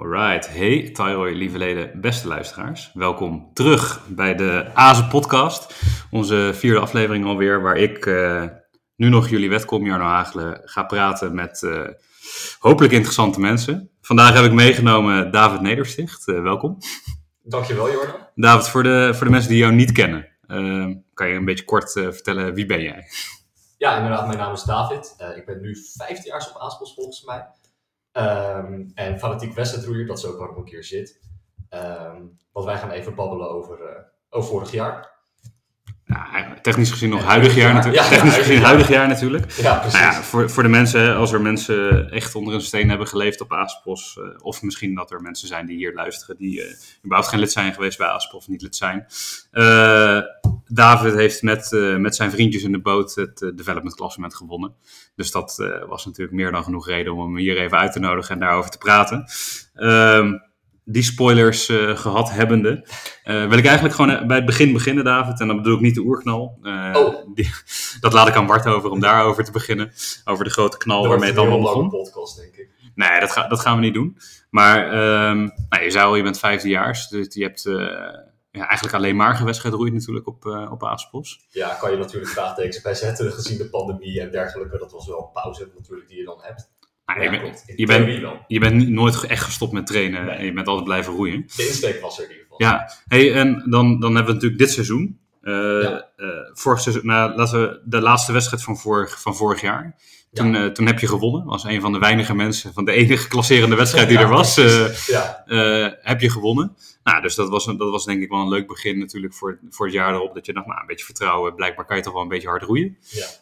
Alright, hey Tyroy, lieve leden, beste luisteraars. Welkom terug bij de Azen podcast. Onze vierde aflevering alweer, waar ik uh, nu nog jullie wetkom, Jarno Hagelen, ga praten met uh, hopelijk interessante mensen. Vandaag heb ik meegenomen David Nedersticht, uh, welkom. Dankjewel Jordan. David, voor de, voor de mensen die jou niet kennen, kan je een beetje kort vertellen, wie ben jij? Ja, inderdaad, mijn naam is David. ik ben nu 15 jaar op Aaspels volgens mij. Um, en fanatiek wedstrijdroeier, dat is ook waarom ik hier zit. Um, want wij gaan even babbelen over, uh, over vorig jaar. Nou, technisch gezien nog huidig jaar, natuurlijk. Ja, technisch gezien huidig jaar natuurlijk. Ja, precies. Nou ja, voor, voor de mensen, als er mensen echt onder een steen hebben geleefd op Aaspos, uh, of misschien dat er mensen zijn die hier luisteren, die uh, überhaupt geen lid zijn geweest bij Aaspos of niet lid zijn. Uh, David heeft met, met zijn vriendjes in de boot het development klassement gewonnen. Dus dat was natuurlijk meer dan genoeg reden om hem hier even uit te nodigen en daarover te praten. Ehm, die spoilers uh, gehad hebbende, uh, wil ik eigenlijk gewoon bij het begin beginnen, David. En dan bedoel ik niet de oerknal. Uh, oh. die, dat laat ik aan Bart over om daarover te beginnen. Over de grote knal dat waarmee het allemaal begon. een podcast, denk ik. Nee, dat, ga, dat gaan we niet doen. Maar um, nou, je zei al, je bent vijfdejaars. Dus je hebt ja, eigenlijk alleen maar gewedstrijd roeid natuurlijk op, op Aaspos. Ja, kan je natuurlijk vraagtekens bij zetten gezien de pandemie en dergelijke. Dat was wel een pauze natuurlijk die je dan hebt. Nou, ja, je, bent, je, bent, je bent nooit echt gestopt met trainen nee. en je bent altijd blijven roeien. De insteek was er in ieder geval. Ja, hey, en dan, dan hebben we natuurlijk dit seizoen. Uh, ja. uh, vorig seizoen nou, laten we de laatste wedstrijd van vorig, van vorig jaar. Toen, ja. uh, toen heb je gewonnen. Was een van de weinige mensen, van de enige klasserende wedstrijd die er was. heb je gewonnen. Nou, dus dat was, dat was denk ik wel een leuk begin natuurlijk voor, voor het jaar erop. Dat je dacht, nou, een beetje vertrouwen. Blijkbaar kan je toch wel een beetje hard roeien.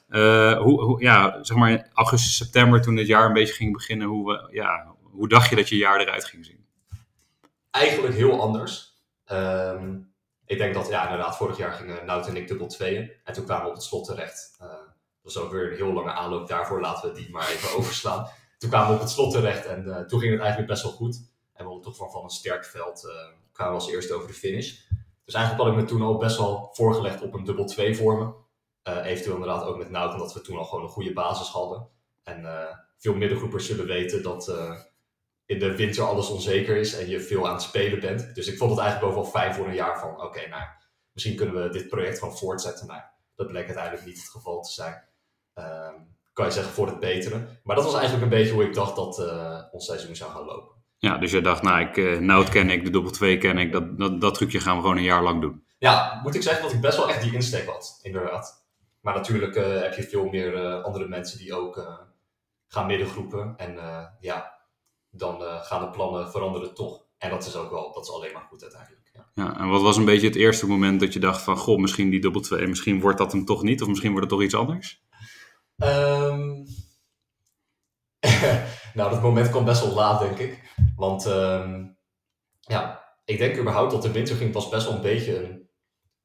Ja. hoe, hoe, ja, zeg maar augustus, september, toen het jaar een beetje ging beginnen. Hoe, ja, hoe dacht je dat je jaar eruit ging zien? Eigenlijk heel anders. Um, ik denk dat, ja, inderdaad, vorig jaar gingen Nout en ik dubbel tweeën. En toen kwamen we op het slot terecht. Uh, dat was ook weer een heel lange aanloop daarvoor. Laten we die maar even overslaan. Toen kwamen we op het slot terecht en uh, toen ging het eigenlijk best wel goed. En we hadden toch van, van een sterk veld kwamen we als eerste over de finish. Dus eigenlijk had ik me toen al best wel voorgelegd op een dubbel 2 vormen. Uh, eventueel inderdaad ook met Nout, omdat we toen al gewoon een goede basis hadden. En uh, veel middengroepers zullen weten dat uh, in de winter alles onzeker is en je veel aan het spelen bent. Dus ik vond het eigenlijk wel fijn voor een jaar van, oké, nou, misschien kunnen we dit project gewoon voortzetten. Nou, dat bleek uiteindelijk niet het geval te zijn. Ehm, kan je zeggen voor het beteren. Maar dat was eigenlijk een beetje hoe ik dacht dat ons seizoen zou gaan lopen. Ja, dus je dacht, nou, ik, uh, Nout ken ik, de dubbel 2 ken ik, dat, dat, dat trucje gaan we gewoon een jaar lang doen. Ja, moet ik zeggen dat ik best wel echt die insteek had, inderdaad. Maar natuurlijk uh, heb je veel meer uh, andere mensen die ook gaan middengroepen. En ja, dan gaan de plannen veranderen toch. En dat is ook wel, dat is alleen maar goed uiteindelijk. Ja. ja, en wat was een beetje het eerste moment dat je dacht van, goh, misschien die dubbel 2, misschien wordt dat hem toch niet, of misschien wordt het toch iets anders? Um... nou, dat moment kwam best wel laat, denk ik. Want um, ja, ik denk überhaupt dat de winter ging was best wel een beetje een,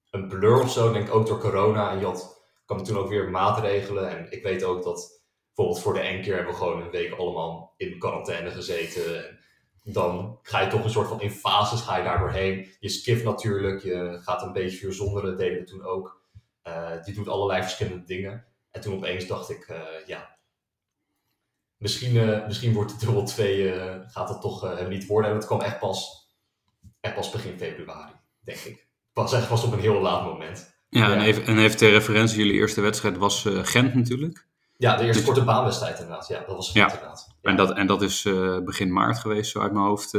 een blur of zo. Denk ook door corona. En je had, kwam toen ook weer maatregelen. En ik weet ook dat bijvoorbeeld voor de één keer hebben we gewoon een week allemaal in quarantaine gezeten. En dan ga je toch een soort van in fases ga je daar doorheen. Je skift natuurlijk, je gaat een beetje verzonderen, deden we toen ook. Je doet allerlei verschillende dingen. En toen opeens dacht ik, uh, ja, misschien, uh, misschien wordt het dubbel 2, uh, gaat het toch uh, niet worden. En het kwam echt pas, echt pas begin februari, denk ik. Pas echt pas op een heel laat moment. Ja, ja. En, even, en even ter referentie, jullie eerste wedstrijd was Gent natuurlijk. Ja, de eerste dus, korte baanwedstrijd inderdaad. Ja, dat was Gent ja. inderdaad. Ja. En, dat, en dat is begin maart geweest, zo uit mijn hoofd,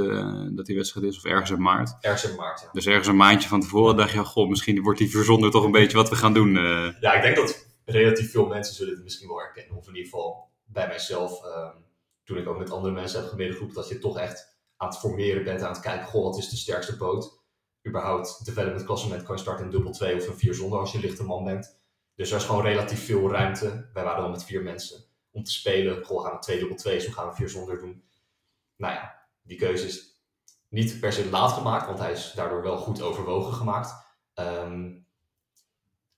dat die wedstrijd is. Of ergens in maart. Ergens in maart, ja. Dus ergens een maandje van tevoren dacht je, goh, misschien wordt die verzonder toch een beetje wat we gaan doen. Ja, ik denk dat relatief veel mensen zullen het misschien wel herkennen. Of in ieder geval bij mijzelf, um, toen ik ook met andere mensen heb gemiddengroep, dat je toch echt aan het formeren bent, aan het kijken, goh, wat is de sterkste boot? Überhaupt, development klassement kan je starten in dubbel 2 of een 4 zonder als je lichte man bent. Dus er is gewoon relatief veel ruimte. Wij waren dan met vier mensen om te spelen. Goh, gaan we 2 dubbel 2 of gaan we 4 zonder doen? Nou ja, die keuze is niet per se laat gemaakt, want hij is daardoor wel goed overwogen gemaakt. Um,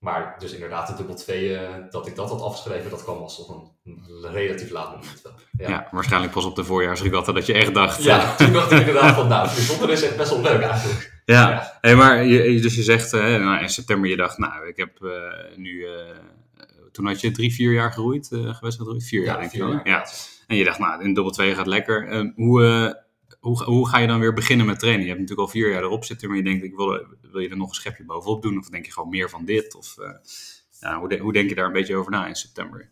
maar dus inderdaad, de dubbel 2, uh, dat ik dat had afgeschreven, dat kwam als op een, relatief laat moment wel. Ja. ja. waarschijnlijk pas op de voorjaarsregatta dat je echt dacht... Ja, toen dacht ik inderdaad van, nou, zonder is echt best wel leuk eigenlijk. Ja, ja. Hey, maar je, dus je zegt, uh, nou, in september je dacht, nou, ik heb uh, nu... toen had je drie, vier jaar geroeid, geweest geroeid? Vier ja, jaar denk vier ik ja. En je dacht, nou, in dubbel 2 gaat lekker. hoe hoe, hoe ga je dan weer beginnen met trainen? Je hebt natuurlijk al vier jaar erop zitten, maar je denkt, ik wil, wil je er nog een schepje bovenop doen? Of denk je gewoon meer van dit? Of, ja, hoe, hoe denk je daar een beetje over na in september?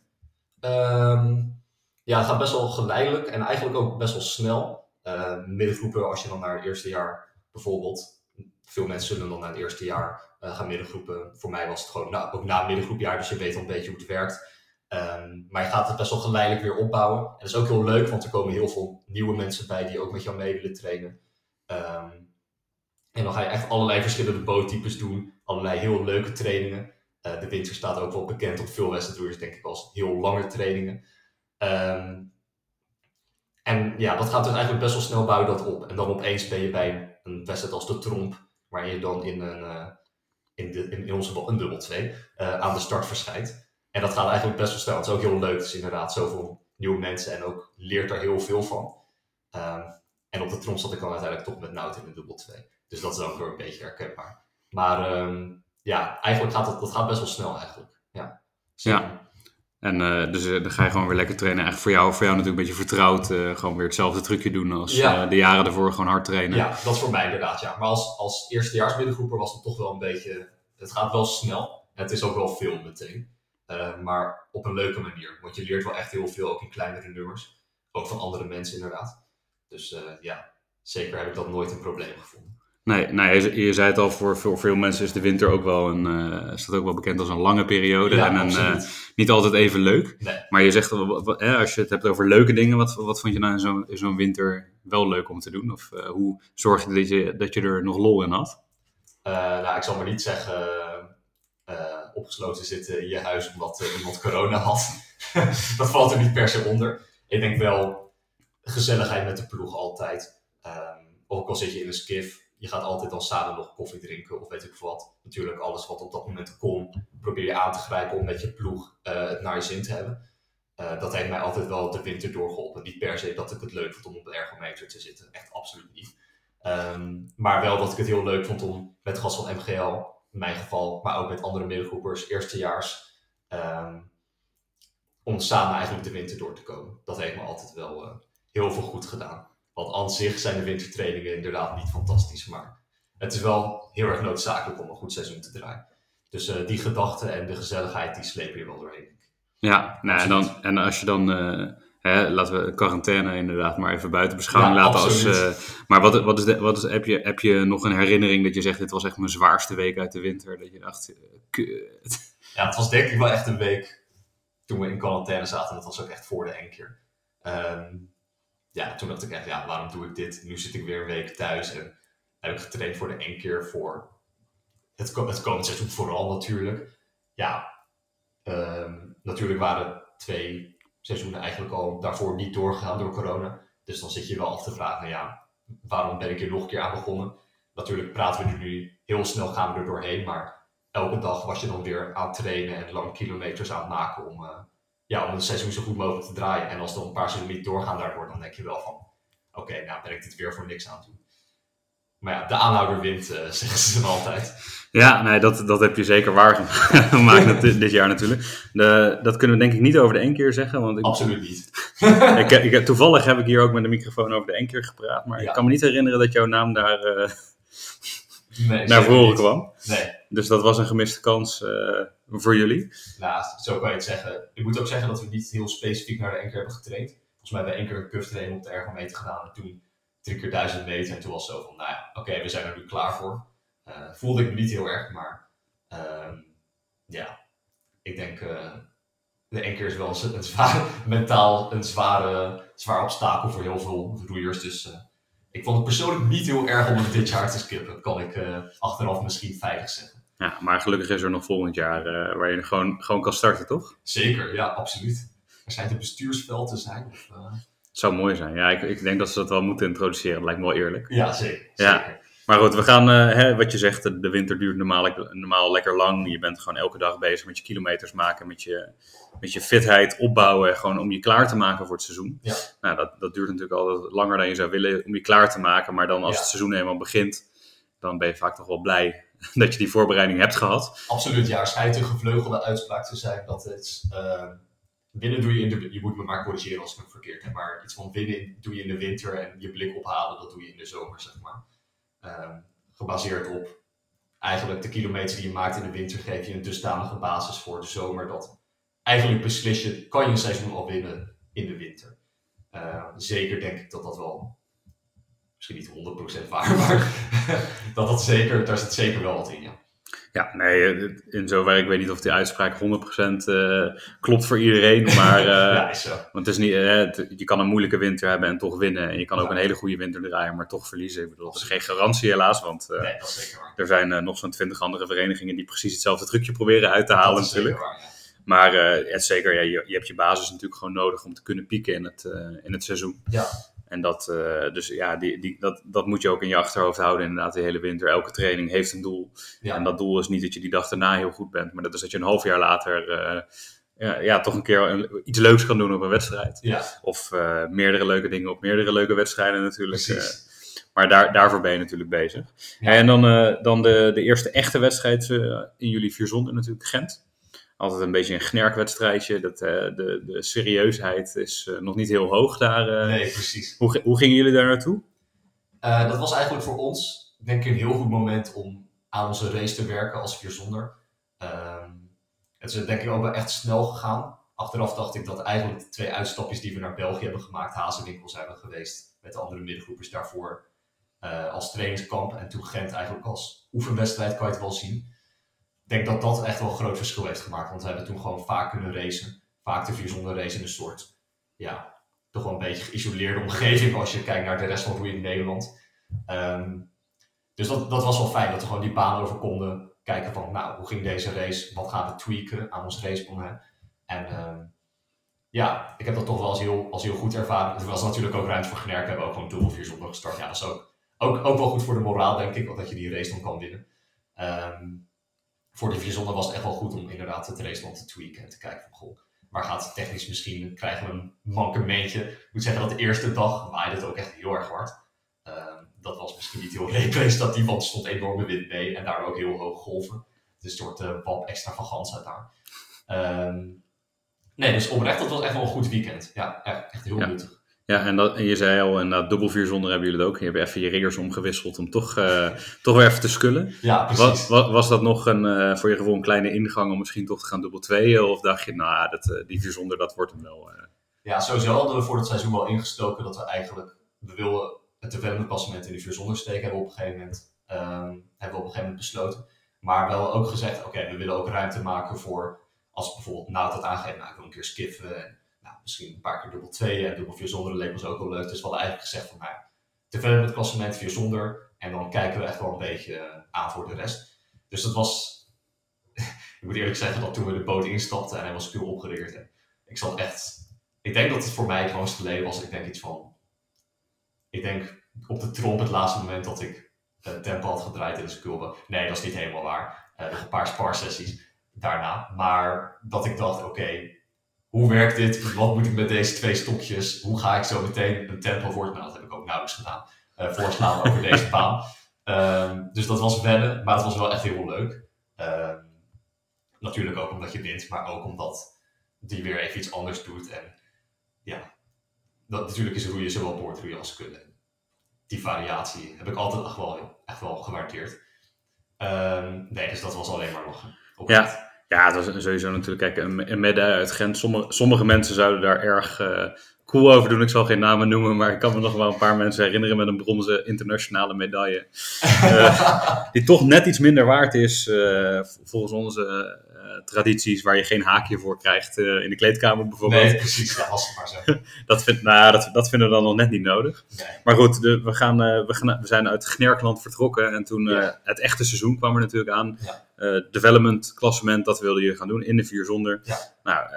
Um, ja, het gaat best wel geleidelijk en eigenlijk ook best wel snel. Uh, middengroepen, als je dan naar het eerste jaar bijvoorbeeld, veel mensen zullen dan naar het eerste jaar uh, gaan middengroepen. Voor mij was het gewoon ook na het middengroepjaar, dus je weet al een beetje hoe het werkt. Um, maar je gaat het best wel geleidelijk weer opbouwen. En dat is ook heel leuk, want er komen heel veel nieuwe mensen bij die ook met jou mee willen trainen. Um, en dan ga je echt allerlei verschillende boottypes doen, allerlei heel leuke trainingen. Uh, de winter staat ook wel bekend op veel wedstrijden, denk ik als heel lange trainingen. Um, en ja, dat gaat dus eigenlijk best wel snel bouwen dat op. En dan opeens ben je bij een wedstrijd als de Tromp, waarin je dan in, een, uh, in, de, in, onze een dubbel 2 uh, aan de start verschijnt. En dat gaat eigenlijk best wel snel. Het is ook heel leuk. Het is inderdaad zoveel nieuwe mensen en ook leert er heel veel van. Um, en op de Tromp zat ik dan uiteindelijk toch met Nout in de dubbel 2. Dus dat is ook weer een beetje herkenbaar. Maar um, ja, eigenlijk gaat het, dat gaat best wel snel eigenlijk. Ja. ja. En uh, dus uh, dan ga je gewoon weer lekker trainen. Eigenlijk voor jou, voor jou natuurlijk een beetje vertrouwd. Uh, gewoon weer hetzelfde trucje doen als Ja. de jaren ervoor. Gewoon hard trainen. Ja, dat is voor mij inderdaad, ja. Maar als, als eerstejaars middengroeper was het toch wel een beetje... Het gaat wel snel. Het is ook wel veel meteen. Uh, maar op een leuke manier. Want je leert wel echt heel veel, ook in kleinere nummers. Ook van andere mensen inderdaad. Dus uh, ja, zeker heb ik dat nooit een probleem gevonden. Nee, nee je, je zei het al, voor, voor veel mensen is de winter ook wel een, uh, staat ook wel bekend als een lange periode. Ja, en een, niet altijd even leuk. Nee. Maar je zegt, wat, wat, hè, als je het hebt over leuke dingen, wat, wat vond je nou in zo'n zo winter wel leuk om te doen? Of hoe zorg je dat, je dat je er nog lol in had? nou, ik zal maar niet zeggen opgesloten zitten in je huis omdat iemand corona had. dat valt er niet per se onder. Ik denk wel gezelligheid met de ploeg altijd. Um, ook al zit je in een skiff, je gaat altijd dan samen nog koffie drinken of weet ik wat. Natuurlijk alles wat op dat moment kon, probeer je aan te grijpen om met je ploeg uh, het naar je zin te hebben. Dat heeft mij altijd wel de winter doorgeholpen. Niet per se dat ik het leuk vond om op de ergometer te zitten. Echt absoluut niet. Um, maar wel dat ik het heel leuk vond om met gas van MGL, in mijn geval, maar ook met andere middengroepers, eerstejaars, um, om samen eigenlijk de winter door te komen. Dat heeft me altijd wel uh, heel veel goed gedaan. Want aan zich zijn de wintertrainingen inderdaad niet fantastisch, maar het is wel heel erg noodzakelijk om een goed seizoen te draaien. Dus uh, die gedachten en de gezelligheid, die slepen je wel doorheen. Ja, nou, en, dan, en als je dan, uh, hè, laten we quarantaine inderdaad maar even buiten beschouwing ja, laten. Als, uh, maar wat, wat is de, wat is, heb, je, heb je nog een herinnering dat je zegt, dit was echt mijn zwaarste week uit de winter? Dat je dacht, kut. Ja, het was denk ik wel echt een week toen we in quarantaine zaten. Dat was ook echt voor de enkele. Um, ja, toen dacht ik echt, ja, waarom doe ik dit? Nu zit ik weer een week thuis en heb ik getraind voor de één keer voor het, het komend seizoen vooral natuurlijk. Ja, um, natuurlijk waren twee seizoenen eigenlijk al daarvoor niet doorgegaan door corona. Dus dan zit je wel af te vragen, ja, waarom ben ik hier nog een keer aan begonnen? Natuurlijk praten we nu heel snel, gaan we er doorheen, maar elke dag was je dan weer aan het trainen en lang kilometers aan het maken om... Uh, ja, om het seizoen zo goed mogelijk te draaien. En als er een paar seizoenen niet doorgaan daardoor, dan denk je wel van... Oké, nou ben ik dit weer voor niks aan het doen. Maar ja, de aanhouder wint, uh, zeggen ze dan altijd. Ja, nee, dat, dat heb je zeker waargemaakt dit jaar natuurlijk. De, dat kunnen we denk ik niet over de één keer zeggen. Want ik, Absoluut niet. ik, ik, toevallig heb ik hier ook met de microfoon over de één keer gepraat. Maar ja. ik kan me niet herinneren dat jouw naam daar uh, nee, naar voren niet. kwam. Nee. Dus dat was een gemiste kans uh, voor jullie. Nou, zo kan je het zeggen. Ik moet ook zeggen dat we niet heel specifiek naar de één keer hebben getraind. Volgens mij hebben we één keer een kuftraining op de ergometer gedaan. En toen drie keer duizend meter. En toen was het zo van, nou ja, oké, okay, we zijn er nu klaar voor. Uh, voelde ik me niet heel erg, maar uh, ja, ik denk uh, de één keer is wel een, een zware, mentaal een zware, zwaar obstakel voor heel veel roeiers. Dus uh, ik vond het persoonlijk niet heel erg om het dit jaar te skippen. Kan ik achteraf misschien veilig zeggen. Ja, maar gelukkig is er nog volgend jaar waar je gewoon, gewoon kan starten, toch? Zeker, ja, absoluut. Er schijnt een bestuursveld te zijn. Of. Het zou mooi zijn. Ja, ik, ik denk dat ze dat wel moeten introduceren. Dat lijkt me wel eerlijk. Ja, zeker. Ja. zeker. Maar goed, we gaan, uh, hè, wat je zegt, de winter duurt normaal, normaal lekker lang. Je bent gewoon elke dag bezig met je kilometers maken, met je, met je fitheid opbouwen. Gewoon om je klaar te maken voor het seizoen. Ja. Nou, dat, dat duurt natuurlijk altijd langer dan je zou willen om je klaar te maken. Maar dan als Ja. het seizoen eenmaal begint, dan ben je vaak toch wel blij dat je die voorbereiding hebt gehad. Absoluut, ja. Er schijnt een gevleugelde uitspraak te zijn dat het, uh, winnen doe je in de... Je moet me maar corrigeren als ik hem verkeerd heb. Maar iets van winnen doe je in de winter en je blik ophalen, dat doe je in de zomer, zeg maar. Ehm, gebaseerd op eigenlijk de kilometers die je maakt in de winter geef je een dusdanige basis voor de zomer dat eigenlijk beslis je, kan je een seizoen al winnen in de winter. Uh, zeker denk ik dat dat wel, misschien niet 100% waar, maar dat dat zeker, daar zit zeker wel wat in, ja. Ja, nee, in zover, ik weet niet of die uitspraak 100% uh, eh, klopt voor iedereen, maar uh, ja, is zo. Want het is niet, uh, je kan een moeilijke winter hebben en toch winnen. En je kan ook een hele goede winter draaien, maar toch verliezen. Ik bedoel, dat is geen garantie helaas, want nee, er zijn nog zo'n 20 andere verenigingen die precies hetzelfde trucje proberen uit te halen natuurlijk. Waar, ja. Maar het zeker, ja, je, je, hebt je basis natuurlijk gewoon nodig om te kunnen pieken in het, in het seizoen. Ja. En dat, uh, dus ja, die, die, dat, dat moet je ook in je achterhoofd houden, inderdaad, de hele winter. Elke training heeft een doel. Ja. En dat doel is niet dat je die dag daarna heel goed bent, maar dat is dat je een half jaar later ja, ja, toch een keer een, iets leuks kan doen op een wedstrijd. Ja. Of meerdere leuke dingen op meerdere leuke wedstrijden natuurlijk. maar daar, daarvoor ben je natuurlijk bezig. Ja. En dan, dan de, de eerste echte wedstrijd in jullie vier zonden natuurlijk, Gent altijd een beetje een gnerkwedstrijdje. Dat, uh, de, de serieusheid is uh, nog niet heel hoog daar. Uh. Nee, precies. Hoe, hoe gingen jullie daar naartoe? dat was eigenlijk voor ons, denk ik, een heel goed moment om aan onze race te werken als vier zonder. Um, het is denk ik ook wel echt snel gegaan. Achteraf dacht ik dat eigenlijk de twee uitstapjes die we naar België hebben gemaakt, Hazenwinkel zijn we geweest met de andere middengroepers daarvoor als trainingskamp. En toen Gent eigenlijk als oefenwedstrijd kan je het wel zien denk dat dat echt wel een groot verschil heeft gemaakt. Want we hebben toen gewoon vaak kunnen racen. Vaak de vier zonder race in een soort, ja, toch wel een beetje geïsoleerde omgeving als je kijkt naar de rest van roeien in Nederland. Um, dus dat, dat was wel fijn dat we gewoon die baan over konden kijken van, nou, hoe ging deze race? Wat gaan we tweaken aan ons raceplan? En um, ja, ik heb dat toch wel als heel, als heel goed ervaren. Er was natuurlijk ook ruimte voor Gnerk, hebben ook gewoon dubbel vier gestart. Ja, dat is ook, ook, ook wel goed voor de moraal, denk ik, dat je die race dan kan winnen. Um, voor de vier was het echt wel goed om inderdaad het raceland te tweaken en te kijken van goh, waar gaat het technisch misschien, krijgen we een mankementje. Ik moet zeggen dat de eerste dag waaide het ook echt heel erg hard. Uh, dat was misschien niet heel representatief, want er stond enorme wind mee en daar ook heel hoge golven. Dus een soort uh, wap extravagans uit daar. Um, nee, dus oprecht, dat was echt wel een goed weekend. Ja, echt, echt heel ja. nuttig. Ja, en, dat, en je zei al, inderdaad, dubbel vier zonder hebben jullie het ook. Je hebt even je riggers omgewisseld om toch, uh, toch weer even te skullen. Ja, precies. Was, was dat nog een, uh, voor je gevoel een kleine ingang om misschien toch te gaan dubbel tweeën? Of dacht je, nou, dat, uh, die vier zonder, dat wordt hem wel? Ja, sowieso hadden we voor het seizoen wel ingestoken dat we eigenlijk, we wilden het development klassement in die vier zonder steken, hebben we op een gegeven moment, um, hebben we op een gegeven moment besloten. Maar wel ook gezegd, oké, okay, we willen ook ruimte maken voor, als bijvoorbeeld Nout dat aangeeft, nou, ik wil een keer skiffen misschien een paar keer dubbel 2 en dubbel 4 zonder leek ons ook wel leuk. Dus we hadden eigenlijk gezegd van nou, te verder met het klassement 4 zonder. En dan kijken we echt wel een beetje eh, aan voor de rest. Dus dat was, ik moet eerlijk zeggen dat toen we de boot instapten en hij was puur opgericht. Ik zat echt, ik denk dat het voor mij het langste geleden was. Ik denk iets van, ik denk op de tromp het laatste moment dat ik uh, tempo had gedraaid in de sculbe. Nee, dat is niet helemaal waar. Uh, een paar sparsessies daarna. Maar dat ik dacht, oké, hoe werkt dit? Wat moet ik met deze twee stokjes? Hoe ga ik zo meteen een tempo voor? Nou, dat heb ik ook nauwelijks gedaan. Uh, voorslaan over deze baan. Um, dus dat was wennen, maar het was wel echt heel leuk. Um, natuurlijk ook omdat je wint, maar ook omdat die weer even iets anders doet. En ja, dat, natuurlijk is roeien zowel boordroeien als kunnen. Die variatie heb ik altijd echt wel, echt wel gewaardeerd. Um, nee, dus dat was alleen maar lachen. Ja. Ja, dat is sowieso natuurlijk. Kijk, een, een medaille uit Gent. Sommige, sommige mensen zouden daar erg uh, cool over doen. Ik zal geen namen noemen, maar ik kan me nog wel een paar mensen herinneren met een bronzen internationale medaille. Uh, die toch net iets minder waard is, uh, volgens onze tradities, waar je geen haakje voor krijgt in de kleedkamer bijvoorbeeld. Nee, precies, dat was het maar zo. dat, vind, nou, dat, dat vinden we dan nog net niet nodig. Nee. Maar goed, de, we, gaan, we, gaan, we zijn uit Gnerkland vertrokken en toen ja. het echte seizoen kwam er natuurlijk aan. Ja development klassement, dat wilden jullie gaan doen in de vier zonder. Ja. Nou,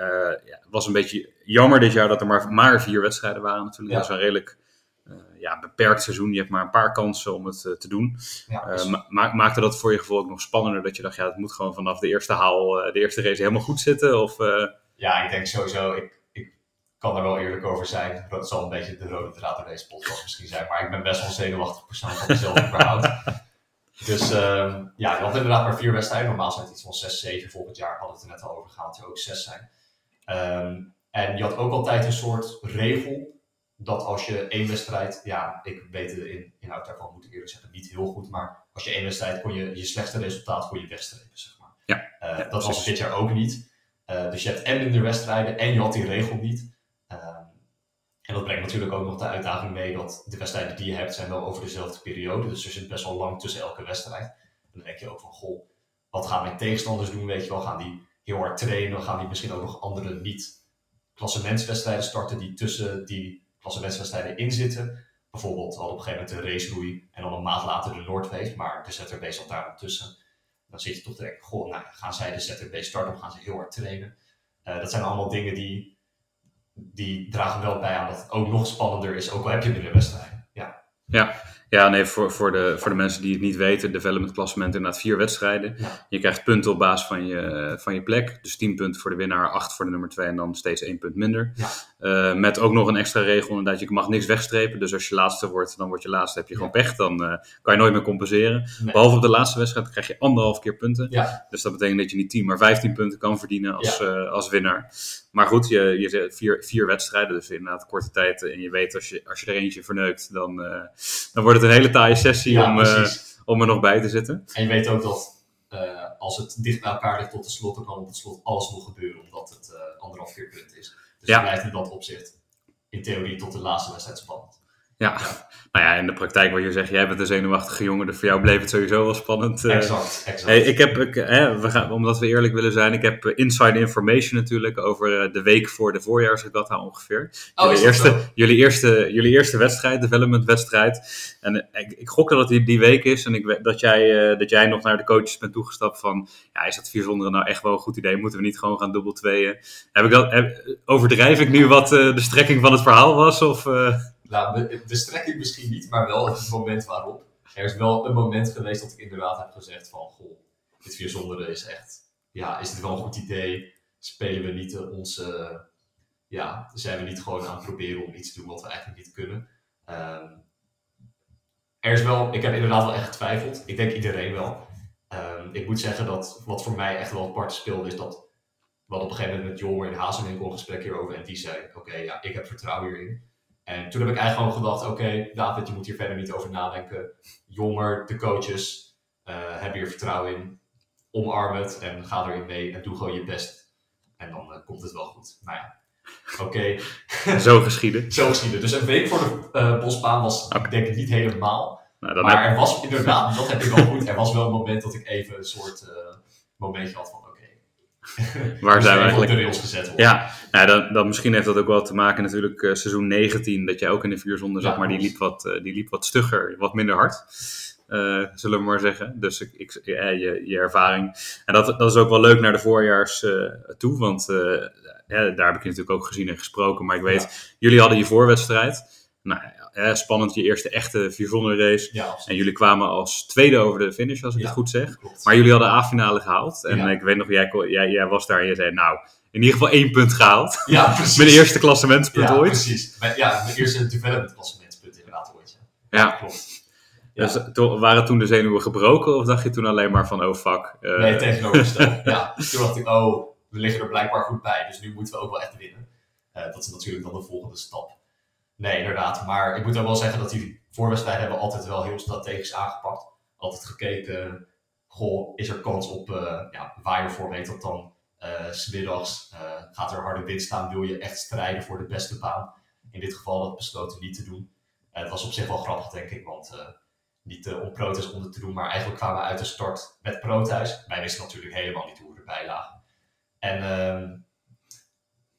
ja, het was een beetje jammer dit jaar dat er maar, maar vier wedstrijden waren natuurlijk. Dat is een redelijk ja, beperkt seizoen. Je hebt maar een paar kansen om het te doen. Ja, ma maakte dat voor je gevoel ook nog spannender? Dat je dacht, ja, het moet gewoon vanaf de eerste haal, de eerste race helemaal goed zitten? Of, Ja, ik denk sowieso, ik, ik kan er wel eerlijk over zijn. Dat zal een beetje de rode draad in deze podcast misschien zijn. Maar ik ben best wel zenuwachtig persoon van mezelf überhaupt. Dus uh, ja, we hadden inderdaad maar vier wedstrijden. Normaal zijn het iets van 6, 7. Volgend jaar hadden we het er net al over gehad, er ook 6 zijn. Um, En je had ook altijd een soort regel dat als je één wedstrijd, ja, ik weet de in, inhoud daarvan, moet ik eerlijk zeggen, niet heel goed, maar als je één wedstrijd kon je je slechtste resultaat kon je wegstrepen, zeg maar. Ja, Eh, ja, dat was dit jaar ook niet. Eh, dus je hebt en minder wedstrijden en je had die regel niet. Ehm, en dat brengt natuurlijk ook nog de uitdaging mee dat de wedstrijden die je hebt zijn wel over dezelfde periode. Dus er zit best wel lang tussen elke wedstrijd. En dan denk je ook van, goh, wat gaan mijn tegenstanders doen? Weet je wel, gaan die heel hard trainen? Gaan die misschien ook nog andere niet-klassementswedstrijden starten die tussen die klassementswedstrijden in zitten? Bijvoorbeeld, hadden op een gegeven moment de race roei en dan een maand later de Noordfeest, maar de ZRB zat daar nog tussen. Dan zit je toch te denken, goh, nou, gaan zij de ZRB starten gaan ze heel hard trainen? Eh, dat zijn allemaal dingen die, die dragen wel bij aan dat het ook nog spannender is, ook al heb je minder wedstrijden. Ja, Ja, nee, voor, voor, de, voor de mensen die het niet weten, development klassement inderdaad vier wedstrijden. Ja. Je krijgt punten op basis van je, van je plek. Dus 10 punten voor de winnaar, 8 voor de nummer 2 en dan steeds één punt minder. Ja. Eh, met ook nog een extra regel, inderdaad, je mag niks wegstrepen. Dus als je laatste wordt, dan word je laatste, heb je gewoon pech. Dan eh, kan je nooit meer compenseren. Nee. Behalve op de laatste wedstrijd krijg je anderhalf keer punten. ja, Dus dat betekent dat je niet 10, maar 15 punten kan verdienen als, eh, als winnaar. Maar goed, je, je zet vier, vier wedstrijden, dus inderdaad korte tijd. En je weet, als je, als je er eentje verneukt, dan, eh, dan wordt het een hele taaie sessie ja om, eh, om er nog bij te zitten. En je weet ook dat eh, als het dicht bij elkaar ligt tot de slot, dan kan op het slot alles nog gebeuren, omdat het eh, anderhalf keer punt is. Dus Ja. het blijft in dat opzicht in theorie tot de laatste wedstrijd spannend. Ja. nou ja, in de praktijk wat je zegt, jij bent een zenuwachtige jongen, dus voor jou bleef het sowieso wel spannend. eh. exact, exact. Hey, ik heb, ik, hè, we gaan, omdat we eerlijk willen zijn, ik heb eh, inside information natuurlijk over eh, de week voor de voorjaarsregatta ongeveer. oh, jullie, zo? eerste, jullie, eerste, jullie eerste wedstrijd, development wedstrijd. En ik, ik gok dat het die, die week is en ik, dat, jij, dat jij nog naar de coaches bent toegestapt van, ja, is dat vier zonderen nou echt wel een goed idee? Moeten we niet gewoon gaan dubbel tweeën? Heb ik dat, heb- overdrijf ik nu wat de strekking van het verhaal was? Of, Nou, de, strekking misschien niet, maar wel het moment waarop. Er is wel een moment geweest dat ik inderdaad heb gezegd van, goh, dit vier zonderen is echt, ja, is dit wel een goed idee? Spelen we niet eh, onze, ja, zijn we niet gewoon aan het proberen om iets te doen wat we eigenlijk niet kunnen? Ehm, er is wel, ik heb inderdaad wel echt getwijfeld. Ik denk iedereen wel. Ehm, ik moet zeggen dat wat voor mij echt wel apart speelde, is dat hadden op een gegeven moment met Jomer in Hazenwinkel een gesprek hierover en die zei, oké, ja, ik heb vertrouwen hierin. En toen heb ik eigenlijk gewoon gedacht, oké, David, je moet hier verder niet over nadenken. Jonger, de coaches, eh, hebben hier vertrouwen in. Omarm het en ga erin mee en doe gewoon je best. En dan eh, komt het wel goed. Nou ja, oké, zo geschieden. zo geschieden. Dus een week voor de eh, bosbaan was, ik denk ik niet helemaal. Nou, maar heb, er was inderdaad, dat heb ik wel goed, er was wel een moment dat ik even een soort momentje had van. waar zijn we eigenlijk? gezet worden. Ja, nou, dan, dan misschien heeft dat ook wel te maken natuurlijk eh, seizoen 19, dat jij ook in de vier zonder zat, Ja, maar die liep, wat, eh, die liep wat stugger, wat minder hard. eh, zullen we maar zeggen. Dus ik, ik, ja, je, je ervaring. En dat, dat is ook wel leuk naar de voorjaars toe, want ja, daar heb ik je natuurlijk ook gezien en gesproken. Maar ik weet, jullie hadden je voorwedstrijd. Nou, spannend, je eerste echte vier zonder race. Ja, absoluut. En jullie kwamen als tweede over de finish, als ik Ja. het goed zeg. Klopt. Maar jullie hadden A-finale gehaald. En Ja. ik weet nog, jij, jij, jij was daar en je zei, nou, in ieder geval één punt gehaald. ja, precies. Mijn eerste klassementspunt ja, ooit. precies. Ja, mijn eerste development klassementspunt inderdaad ooit. Ja, Ja. klopt. Dus, to- waren toen de zenuwen gebroken of dacht je toen alleen maar van, oh fuck. eh, Nee, tegenovergesteld. ja, toen dacht ik, oh, we liggen er blijkbaar goed bij, dus nu moeten we ook wel echt winnen. Eh, dat is natuurlijk dan de volgende stap. Nee, inderdaad. Maar ik moet ook wel zeggen dat die voorwedstrijden hebben altijd wel heel strategisch aangepakt. Altijd gekeken, goh, is er kans op, eh ja, waaiervorm heet dat dan, 's smiddags. eh, gaat er harde wind staan, wil je echt strijden voor de beste baan. In dit geval dat besloten niet te doen. Het was op zich wel grappig, denk ik, want niet om protest onder te doen, maar eigenlijk kwamen we uit de start met protest. Wij wisten natuurlijk helemaal niet hoe we erbij lagen. En ehm,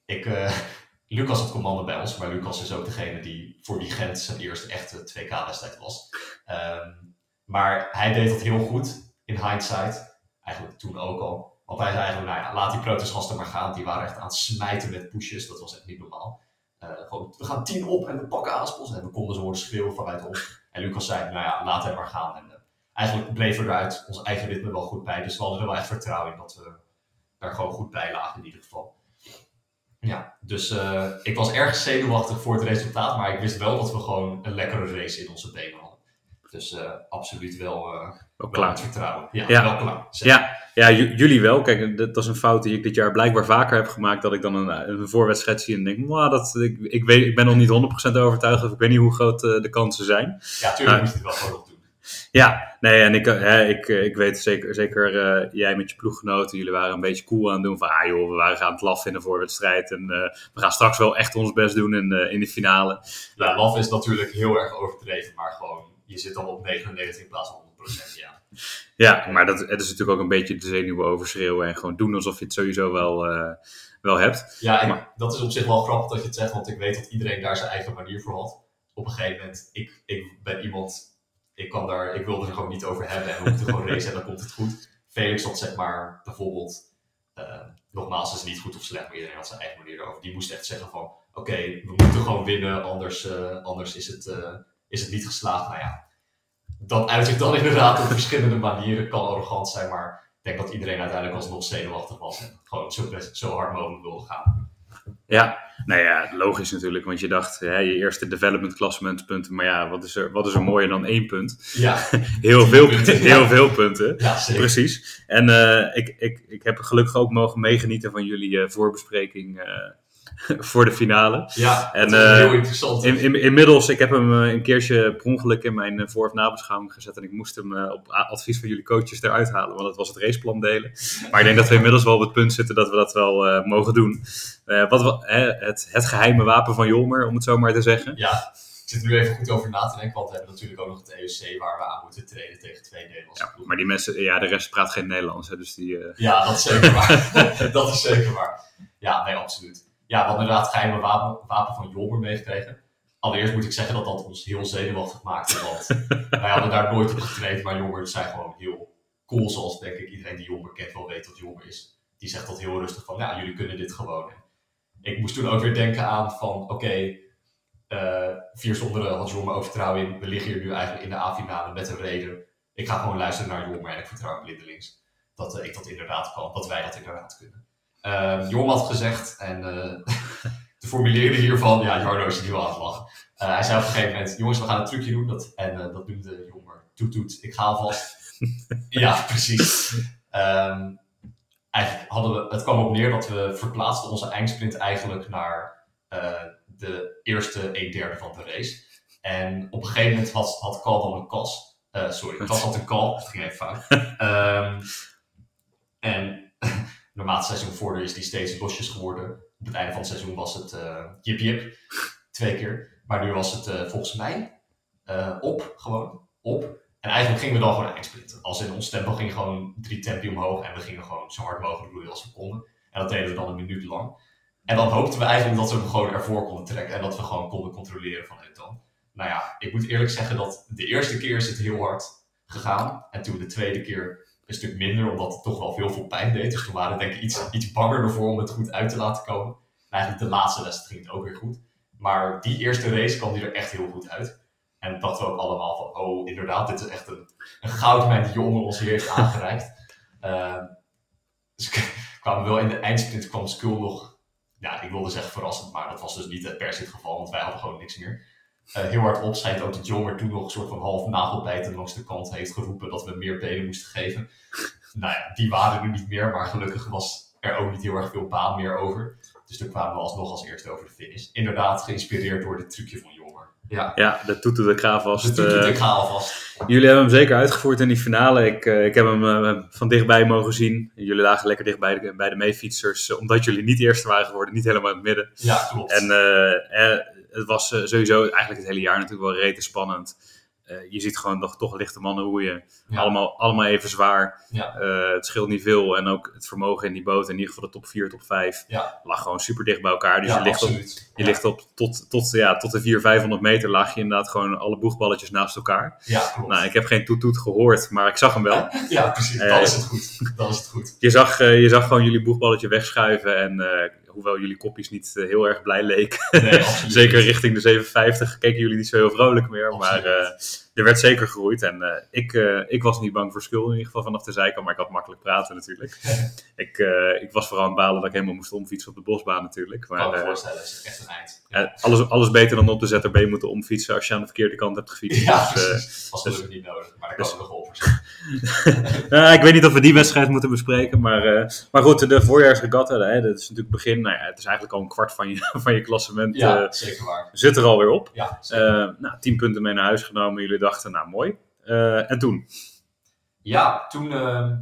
ik, Lucas had commando bij ons, maar Lucas is ook degene die voor wie Gent zijn eerste echte 2K-wedstrijd was. Ehm, maar hij deed dat heel goed in hindsight. Eigenlijk toen ook al. Want hij zei eigenlijk, nou ja, laat die protestgasten maar gaan. Die waren echt aan het smijten met pushes. Dat was echt niet normaal. Eh, we gaan tien op en we pakken Aaspels. En we konden ze horen schreeuwen vanuit ons. En Lucas zei, nou ja, laat hem maar gaan. En eh, eigenlijk bleef er eruit ons eigen ritme wel goed bij. Dus we hadden er wel echt vertrouwen in dat we daar gewoon goed bij lagen in ieder geval. Dus eh, ik was erg zenuwachtig voor het resultaat. Maar ik wist wel dat we gewoon een lekkere race in onze benen hadden. Dus eh, absoluut wel, Ook wel klaar. vertrouwen. Ja, Ja. wel klaar. Zeker. Ja, ja jullie wel. Kijk, dat, is een fout die ik dit jaar blijkbaar vaker heb gemaakt. Dat ik dan een, een voorwedstrijd zie en denk, "Mwah, dat, ik, ik, weet, ik ben nog niet 100% overtuigd of ik weet niet hoe groot de kansen zijn. Ja, tuurlijk moet je het wel gewoon doen. Ja, nee, en ik, eh, hè, ik, eh, ik weet zeker, zeker eh, jij met je ploeggenoten, jullie waren een beetje cool aan het doen. Van, ah joh, we waren gaan het laffen in de voorwedstrijd. En eh, we gaan straks wel echt ons best doen in, de in de finale. Ja, laf is natuurlijk heel erg overdreven, maar gewoon, je zit dan op 99 in plaats van 100%. Ja, Ja, maar dat, het is natuurlijk ook een beetje de zenuwen overschreeuwen. En gewoon doen alsof je het sowieso wel, eh, wel hebt. ja en Maar- dat is op zich wel grappig dat je het zegt, want ik weet dat iedereen daar zijn eigen manier voor had. Op een gegeven moment, ik, ik ben iemand, ik, kan daar, ik wil er gewoon niet over hebben en we moeten gewoon racen en dan komt het goed. Felix had zeg maar bijvoorbeeld, eh, nogmaals, het is niet goed of slecht, maar iedereen had zijn eigen manier erover. Die moest echt zeggen van, oké, we moeten gewoon winnen, anders, eh, anders is, het, eh, is het niet geslaagd. Nou ja, dat uit zich dan inderdaad op verschillende manieren kan arrogant zijn, maar ik denk dat iedereen uiteindelijk alsnog zenuwachtig was en gewoon zo, best, zo hard mogelijk wilde gaan. Ja, nou ja, logisch natuurlijk. Want je dacht, hè, je eerste development klassementpunten. Maar ja, wat is, er, wat is er mooier dan één punt? Ja, Heel veel, punten, heel ja. veel punten. ja zeker. Precies. En eh, ik, ik, ik heb gelukkig ook mogen meegenieten van jullie eh, voorbespreking eh, voor de finale. Ja, En, eh, heel interessant. In, in, inmiddels, ik heb hem eh, een keertje per ongeluk in mijn eh, voor- of nabeschouwing gezet. En ik moest hem op advies van jullie coaches eruit halen. Want dat was het raceplan delen. Maar ik denk dat we inmiddels wel op het punt zitten dat we dat wel mogen doen. Wat, we- het, het geheime wapen van Jolmer, om het zo maar te zeggen. Ja, ik zit er nu even goed over na te denken, want we hebben natuurlijk ook nog het EUC waar we aan moeten treden tegen twee Nederlandse Ja, maar die mensen, ja, de rest praat geen Nederlands. Hè, dus die, Ja, dat is zeker waar. dat is zeker waar. Ja, nee, absoluut. Ja, we hadden inderdaad het geheime wapen, wapen van Jolmer meegekregen. Allereerst moet ik zeggen dat dat ons heel zenuwachtig maakte, want wij hadden daar nooit op getraind, maar Jolmer zijn gewoon heel cool, zoals denk ik iedereen die Jolmer kent wel weet wat Jolmer is. Die zegt dat heel rustig van, ja, jullie kunnen dit gewoon. Ik moest toen ook weer denken aan van, oké, eh, vier zonderen had Jolmer ook vertrouwen in. We liggen hier nu eigenlijk in de A-finale met een reden. Ik ga gewoon luisteren naar Jolmer en ik vertrouw blindelings dat eh, ik dat inderdaad kan, dat wij dat inderdaad kunnen. Uh, Jorm had gezegd, en eh, de formulieren hiervan, ja, Jarno is nu al aan het lachen. Eh, hij zei op een gegeven moment, jongens, we gaan een trucje doen, dat, en eh, dat noemde Jormer, toet toet, ik ga alvast. ja, precies. Ehm, eigenlijk hadden we, het kwam op neer dat we verplaatsten onze eindsprint eigenlijk naar de eerste een derde van de race. En op een gegeven moment had, had Cal dan een kas. Sorry, Cas had een call. Het ging even fout. Ehm, en het seizoen vorder is die steeds losjes geworden. Op het einde van het seizoen was het eh jip jip. Twee keer. Maar nu was het eh, volgens mij eh, op, gewoon op. En eigenlijk gingen we dan gewoon eindsprinten. Als in ons tempo ging gewoon drie tempi omhoog. En we gingen gewoon zo hard mogelijk roeien als we konden. En dat deden we dan een minuut lang. En dan hoopten we eigenlijk dat we hem gewoon ervoor konden trekken. En dat we gewoon konden controleren vanuit dan. Nou ja, ik moet eerlijk zeggen dat de eerste keer is het heel hard gegaan. En toen de tweede keer een stuk minder, omdat het toch wel veel veel pijn deed. Dus toen waren we denk ik iets, iets banger ervoor om het goed uit te laten komen. En eigenlijk de laatste les ging het ook weer goed. Maar die eerste race kwam die er echt heel goed uit. En dachten we ook allemaal van, oh inderdaad, dit is echt een, een goudmijn die jongen ons hier heeft aangereikt. Uh, dus kwamen wel in de eindsprint, kwam Skull nog, ja ik wilde zeggen verrassend, maar dat was dus niet per se het geval, want wij hadden gewoon niks meer. Uh, heel hard op schijnt ook dat Jonger toen nog een soort van half nagelbijten langs de kant heeft geroepen dat we meer benen moesten geven. nou ja, die waren er niet meer, maar gelukkig was er ook niet heel erg veel baan meer over. Dus toen kwamen we alsnog als eerste over de finish. Inderdaad, geïnspireerd door dit trucje van Jonger. Ja, ja de toeter de ga vast. De alvast. Jullie hebben hem zeker uitgevoerd in die finale. Ik, uh, ik heb hem uh, van dichtbij mogen zien. Jullie lagen lekker dicht bij de, bij de meefietsers. Uh, omdat jullie niet eerste waren geworden, niet helemaal in het midden. Ja, klopt. En eh, het was sowieso eigenlijk het hele jaar natuurlijk wel rete spannend. Uh, je ziet gewoon nog toch lichte mannen roeien. Ja. Allemaal, allemaal even zwaar. Ja. Uh, het scheelt niet veel. En ook het vermogen in die boot, in ieder geval de top 4, top 5, ja. lag gewoon super dicht bij elkaar. Dus je ligt op, je ligt op tot, tot, ja, tot de 400, 500 meter lag je inderdaad gewoon alle boegballetjes naast elkaar. Nou, ik heb geen toet-toet gehoord, maar ik zag hem wel. Ja, precies. Uh, dan is het goed. Dan is het goed. Je zag, je zag gewoon jullie boegballetje wegschuiven en hoewel jullie kopjes niet uh, heel erg blij leken. Nee, Zeker richting de 57 keken jullie niet zo heel vrolijk meer. Absoluut. Maar er werd zeker gegroeid. En uh, ik, uh, ik was niet bang voor Skul in ieder geval vanaf de zijkant, maar ik had makkelijk praten natuurlijk. ik, uh, ik was vooral aan het balen dat ik helemaal moest omfietsen op de bosbaan natuurlijk. Maar, kan me voorstellen, dat is echt een eind. alles, alles beter dan op de ZRB moeten omfietsen als je aan de verkeerde kant hebt gefietst. Ja, dus, was gelukkig niet nodig, maar dat kan dus, nog ik weet niet of we die wedstrijd moeten bespreken, maar, maar goed, de voorjaarsregatta, hè, dat is natuurlijk het begin. Nou ja, het is eigenlijk al een kwart van je, van je klassement. Ja, zeker waar. Zit er alweer op. Ja, nou, tien punten mee naar huis genomen. Jullie dachten, nou mooi. Uh, en toen? Ja, toen. Uh,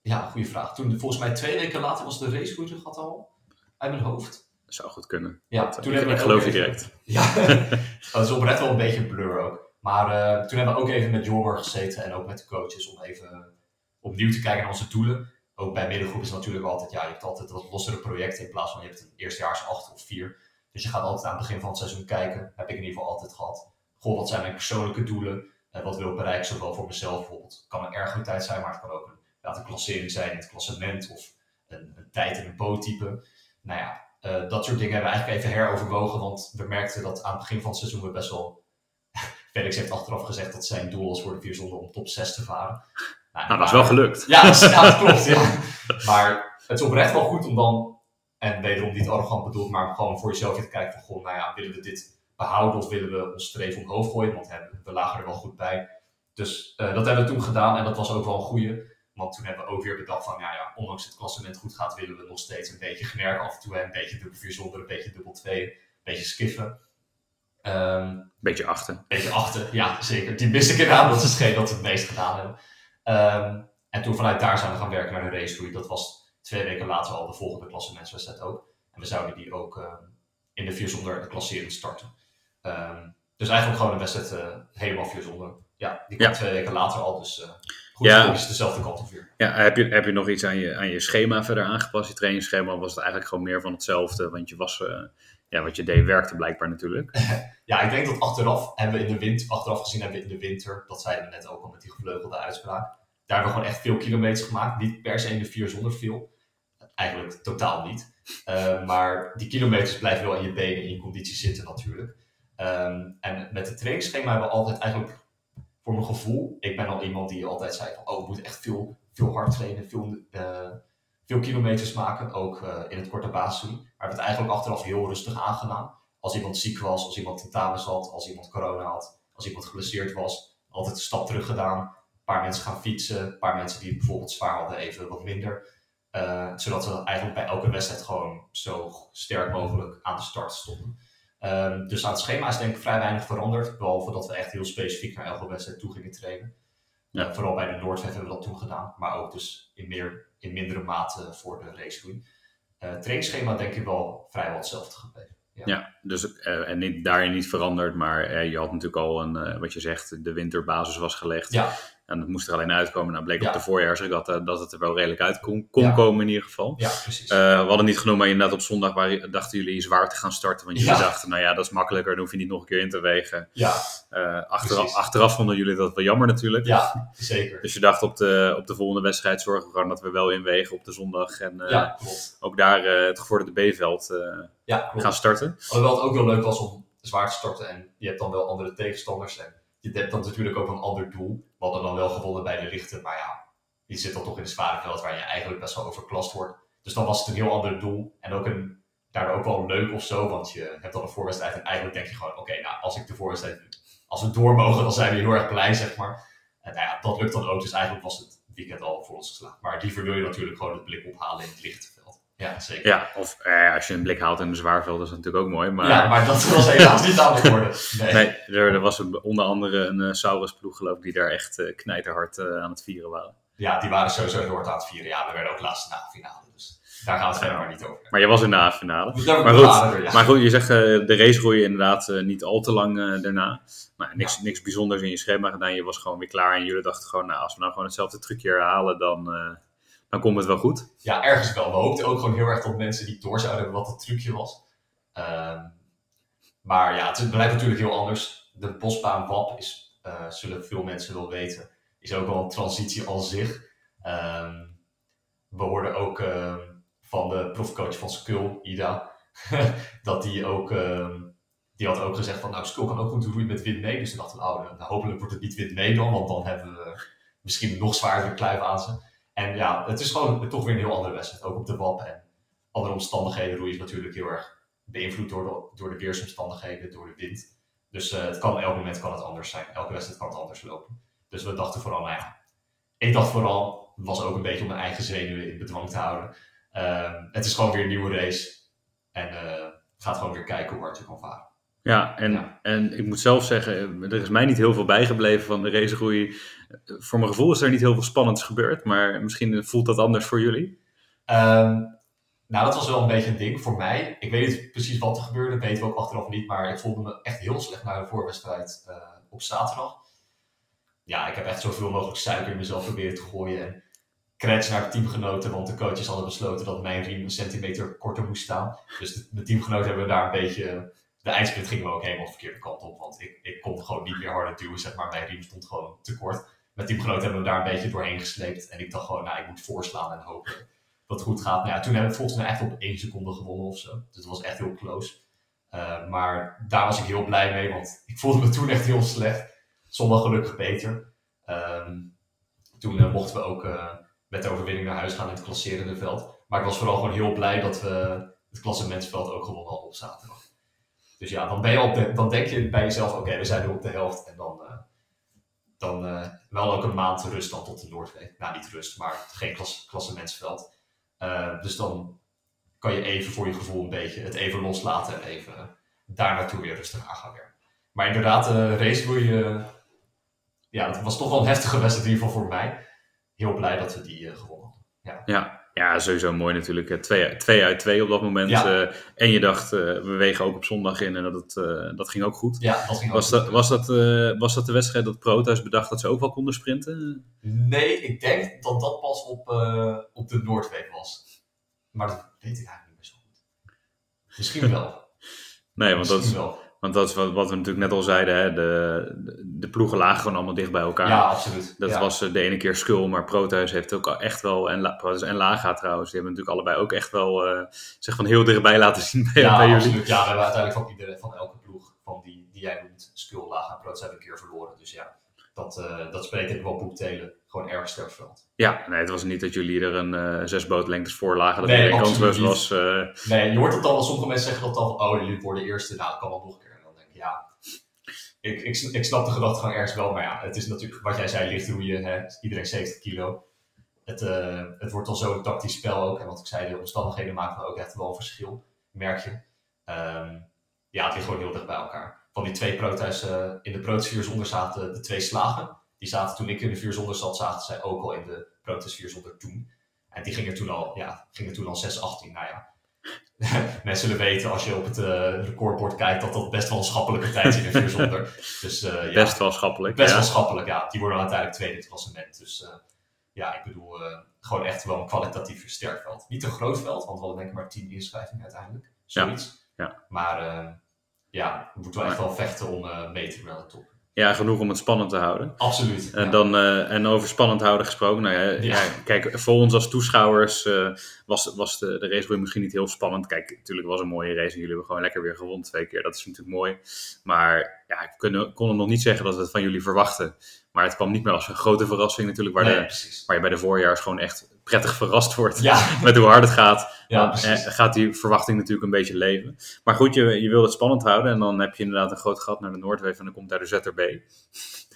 ja, goede vraag. Toen, volgens mij twee weken later was de raceroute gehad al. Uit mijn hoofd. Dat zou goed kunnen. Ja, dat, toen ik, hebben ik geloof je direct. Ja, dat is oprecht wel een beetje een blur ook. Maar uh, toen hebben we ook even met Jorber gezeten en ook met de coaches om even opnieuw te kijken naar onze doelen. Ook bij middengroep is natuurlijk altijd, ja, je hebt altijd wat lossere projecten in plaats van je hebt een eerstejaars acht of vier. Dus je gaat altijd aan het begin van het seizoen kijken. Heb ik in ieder geval altijd gehad. Goh, wat zijn mijn persoonlijke doelen? En wat wil ik bereiken, zowel voor mezelf bijvoorbeeld. Het kan een ergotijd zijn, maar het kan ook een, ja, een klassering zijn in het klassement of een, een tijd in een boottype. Nou ja, uh, dat soort dingen hebben we eigenlijk even heroverwogen, want we merkten dat aan het begin van het seizoen we best wel... Felix heeft achteraf gezegd dat zijn doel was voor de vier zonder om top 6 te varen. Nou, nou dat is wel gelukt. Ja, dat, ja, dat klopt. Ja. Maar het is oprecht wel goed om dan, en wederom niet arrogant bedoeld, maar gewoon voor jezelf te kijken van, goh, nou ja, willen we dit behouden of willen we ons streven omhoog gooien? Want we lagen er wel goed bij. Dus uh, dat hebben we toen gedaan en dat was ook wel een goede. Want toen hebben we ook weer bedacht van, ja, ja, ondanks het klassement goed gaat, willen we nog steeds een beetje gemerkt af en toe. Hè, een beetje dubbel 4 zonder, een beetje dubbel 2, een beetje skiffen. Um, beetje achten. Beetje achten, ja, zeker. Die miste ik inderdaad, dat is hetgeen dat we het meest gedaan hebben. Um, en toen vanuit daar zijn we gaan werken naar de racegroei. Dat was twee weken later al de volgende klassementswedstrijd ook. En we zouden die ook um, in de 4 zonder de klassering starten. Um, dus eigenlijk gewoon een wedstrijd uh, helemaal vier zonder. Ja, die kwam ja. twee weken later al, dus uh, goed, ja. is dezelfde kant op weer. Ja, heb je, heb je nog iets aan je, aan je schema verder aangepast? Je trainingsschema was het eigenlijk gewoon meer van hetzelfde, want je was, uh, ja, wat je deed werkte blijkbaar natuurlijk. ja, ik denk dat achteraf hebben we in de winter, achteraf gezien hebben we in de winter, dat zeiden we net ook al met die gevleugelde uitspraak, daar hebben we gewoon echt veel kilometers gemaakt. Niet per se in de vier zonder veel. Eigenlijk totaal niet. Uh, maar die kilometers blijven wel in je benen, in je conditie zitten natuurlijk. Um, en met het trainingsschema hebben we altijd eigenlijk, voor mijn gevoel, ik ben al iemand die altijd zei oh, we moeten echt veel, veel hard trainen, veel, uh, veel kilometers maken, ook uh, in het korte basis. Maar we hebben het eigenlijk achteraf heel rustig aangedaan. Als iemand ziek was, als iemand tentamen zat, als iemand corona had, als iemand geblesseerd was, altijd een stap terug gedaan. Een paar mensen gaan fietsen, een paar mensen die bijvoorbeeld zwaar hadden, even wat minder. Uh, zodat we eigenlijk bij elke wedstrijd gewoon zo sterk mogelijk aan de start stonden. Um, dus aan het schema is denk ik vrij weinig veranderd. Behalve dat we echt heel specifiek naar elke wedstrijd toe gingen trainen. Ja. Vooral bij de Noordweg hebben we dat toen gedaan. Maar ook dus in, meer, in mindere mate voor de racegroei. Uh, trainingsschema denk ik wel vrijwel hetzelfde gebleven. Ja, ja dus uh, en niet, daarin niet veranderd. Maar je had natuurlijk al een, wat je zegt, de winterbasis was gelegd. Ja. En het moest er alleen uitkomen. Nou bleek ja. op de voorjaarsregatta dat het er wel redelijk uit kon, kon ja. komen in ieder geval. Ja, precies. Uh, we hadden niet genoemd, maar inderdaad op zondag waar, dachten jullie zwaar te gaan starten. Want jullie dachten, nou ja, dat is makkelijker. Dan hoef je niet nog een keer in te wegen. Ja, uh, achteraf, achteraf vonden jullie dat wel jammer natuurlijk. Ja, zeker. Dus je dacht op de, op de volgende wedstrijd zorgen we gewoon dat we wel inwegen op de zondag. En uh, klopt. ook daar het gevorderde B-veld gaan starten. Alhoewel het ook wel leuk was om zwaar te starten. En je hebt dan wel andere tegenstanders. En je hebt dan natuurlijk ook een ander doel. We hadden dan wel gewonnen bij de lichten, maar ja, je zit dan toch in het zware waar je eigenlijk best wel overklast wordt. Dus dan was het een heel ander doel. En ook een, daardoor ook wel leuk of zo, want je hebt dan een voorwedstrijd en eigenlijk denk je gewoon, oké, nou, als ik de voorwedstrijd, als we door mogen, dan zijn we heel erg blij, zeg maar. En nou ja, dat lukt dan ook, dus eigenlijk was het weekend al voor ons geslaagd. Maar liever wil je natuurlijk gewoon het blik ophalen in het lichte veld. Ja, zeker. Ja, of eh, als je een blik haalt in een zwaarveld, is dat natuurlijk ook mooi. Maar... Ja, maar dat was helaas niet aan de orde. Nee, nee er, er, was onder andere een uh, Saurus-ploeg, geloof ik, die daar echt uh, knijterhard uh, aan het vieren waren. Ja, die waren sowieso heel hard aan het vieren. Ja, we werden ook laatste na de finale. Dus daar gaan we het verder maar niet over. Maar je was in de finale. Maar goed, ja. maar goed, je zegt de race groeien inderdaad niet al te lang daarna. Maar niks, ja. niks bijzonders in je schema gedaan. Je was gewoon weer klaar en jullie dachten gewoon, nou, als we nou gewoon hetzelfde trucje herhalen, dan dan komt het wel goed. Ja, ergens wel. We hoopten ook gewoon heel erg dat mensen die door zouden hebben wat het trucje was. Um, maar ja, het blijft natuurlijk heel anders. De bosbaan WAP is, uh, zullen veel mensen wel weten, is ook wel een transitie al zich. Um, we hoorden ook uh, van de profcoach van Skull, Ida, dat die ook uh, die had ook gezegd van, nou, Skull kan ook goed roeien met wind mee. Dus dachten we, oh, nou, hopelijk wordt het niet wind mee dan, want dan hebben we misschien nog zwaardere kluif aan ze. En ja, het is gewoon toch weer een heel andere wedstrijd, ook op de WAP. En andere omstandigheden, roeien is natuurlijk heel erg beïnvloed door de, door de weersomstandigheden, door de wind. Dus uh, het kan, elk moment kan het anders zijn. Elke wedstrijd kan het anders lopen. Dus we dachten vooral, nou ja, ik dacht vooral, was ook een beetje om mijn eigen zenuwen in bedwang te houden. Uh, het is gewoon weer een nieuwe race. En uh, gaat gewoon weer kijken hoe hard je kan varen. Ja en, ja. en ik moet zelf zeggen, er is mij niet heel veel bijgebleven van de racegroei. Voor mijn gevoel is er niet heel veel spannends gebeurd, maar misschien voelt dat anders voor jullie. Um, nou, dat was wel een beetje een ding voor mij. Ik weet niet precies wat er gebeurde, weten we ook achteraf niet. Maar ik voelde me echt heel slecht na de voorwedstrijd uh, op zaterdag. Ja, ik heb echt zoveel mogelijk suiker in mezelf proberen te gooien. En credits naar de teamgenoten, want de coaches hadden besloten dat mijn riem een centimeter korter moest staan. Dus de, de teamgenoten hebben daar een beetje... De eindsprint ging we ook helemaal de verkeerde kant op. Want ik, ik kon gewoon niet meer harder duwen, zeg maar. Mijn riem stond gewoon te kort. Met teamgenoten hebben we daar een beetje doorheen gesleept. En ik dacht gewoon, nou, ik moet voorslaan en hopen dat het goed gaat. Nou ja, toen heb ik volgens mij echt op één seconde gewonnen of zo. Dus het was echt heel close. Uh, maar daar was ik heel blij mee, want ik voelde me toen echt heel slecht. Zondag gelukkig beter. Um, toen uh, mochten we ook uh, met de overwinning naar huis gaan in het klasserende veld. Maar ik was vooral gewoon heel blij dat we het klassementsveld ook gewonnen hadden op zaterdag. Dus ja, dan, ben je op dan denk je bij jezelf, oké, we zijn nu op de helft. En dan, dan wel ook een maand rust dan tot de Noordweek. Nou, niet rust, maar geen klas, klassementsveld. Uh, dus dan kan je even voor je gevoel een beetje het even loslaten en even daar naartoe weer rustig aan gaan. Maar inderdaad, de race wil je. Ja, dat was toch wel een heftige wedstrijd in ieder geval voor mij. Heel blij dat we die gewonnen hadden. Ja. ja. Ja, sowieso mooi natuurlijk. Twee, twee uit twee op dat moment. Ja. Uh, en je dacht, uh, we wegen ook op zondag in en dat, uh, dat ging ook goed. Ja, dat ging was dat, goed. Was dat, was dat de wedstrijd dat Proteus bedacht dat ze ook wel konden sprinten? Nee, ik denk dat dat pas op, op de Noordweek was. Maar dat weet ik eigenlijk niet meer zo goed. Misschien wel. nee, want Misschien dat, wel. Want dat is wat, wat we natuurlijk net al zeiden. Hè? De, de, ploegen lagen gewoon allemaal dicht bij elkaar. Ja, absoluut. Dat ja. was de ene keer Skull, maar Proteus heeft ook echt wel, en, La, Proteus en Laga trouwens, die hebben natuurlijk allebei ook echt wel uh, zich van heel dichtbij laten zien bij, ja, bij absoluut. jullie. Ja, we hebben uiteindelijk van iedereen, van elke ploeg van die, die jij noemt, Skull, Laga en Proteus hebben een keer verloren. Dus ja, dat, uh, dat spreekt ik wel boektelen. Gewoon erg sterk veld. Ja, nee, het was niet dat jullie er een uh, zes bootlengtes voor lagen, dat nee, kansloos was. Uh... Nee, je hoort het dan wel, sommige mensen zeggen dat dan van, oh, jullie worden eerste, nou, dat kan wel nog een keer. En dan denk ik, ja, ik, ik, ik snap de gedachtegang ergens wel, maar ja, het is natuurlijk, wat jij zei, licht roeien, hè, iedereen 70 kilo. Het, uh, het wordt al zo'n tactisch spel ook, en wat ik zei, de omstandigheden maken ook echt wel een verschil, merk je. Um, ja, het ligt gewoon heel dicht bij elkaar. Van die twee protests, uh, in de Protes 4 zonder zaten de twee slagen. Die zaten toen ik in de 4 zonder zat, zaten zij ook al in de Protes 4 zonder toen. En die gingen toen al, ja, gingen toen al 6-18. Nou ja, mensen zullen weten als je op het uh, recordbord kijkt dat dat best wel een schappelijke tijd is in de 4 zonder. Dus, uh, ja, best wel schappelijk. Best ja. wel schappelijk, ja. Die worden uiteindelijk tweede in het klassement. Dus uh, ja, ik bedoel, gewoon echt wel een kwalitatief sterk veld. Niet een groot veld, want we hadden denk ik maar 10 inschrijvingen uiteindelijk. Zoiets. Ja. ja. Maar ja, we moeten wel echt wel vechten om mee te de top. Ja, genoeg om het spannend te houden. Absoluut. En, dan, uh, en over spannend houden gesproken. Nou ja, ja. ja kijk, voor ons als toeschouwers uh, was, was de, de race misschien niet heel spannend. Kijk, natuurlijk was het een mooie race en jullie hebben gewoon lekker weer gewonnen twee keer. Dat is natuurlijk mooi. Maar ja, ik kon, kon nog niet zeggen dat we het van jullie verwachten. Maar het kwam niet meer als een grote verrassing natuurlijk. Waar, nee, de, waar je bij de voorjaars gewoon echt prettig verrast wordt ja. met hoe hard het gaat. Ja, dan eh, gaat die verwachting natuurlijk een beetje leven. Maar goed, je, je wil het spannend houden. En dan heb je inderdaad een groot gat naar de Noordweef. En dan komt daar de ZRB.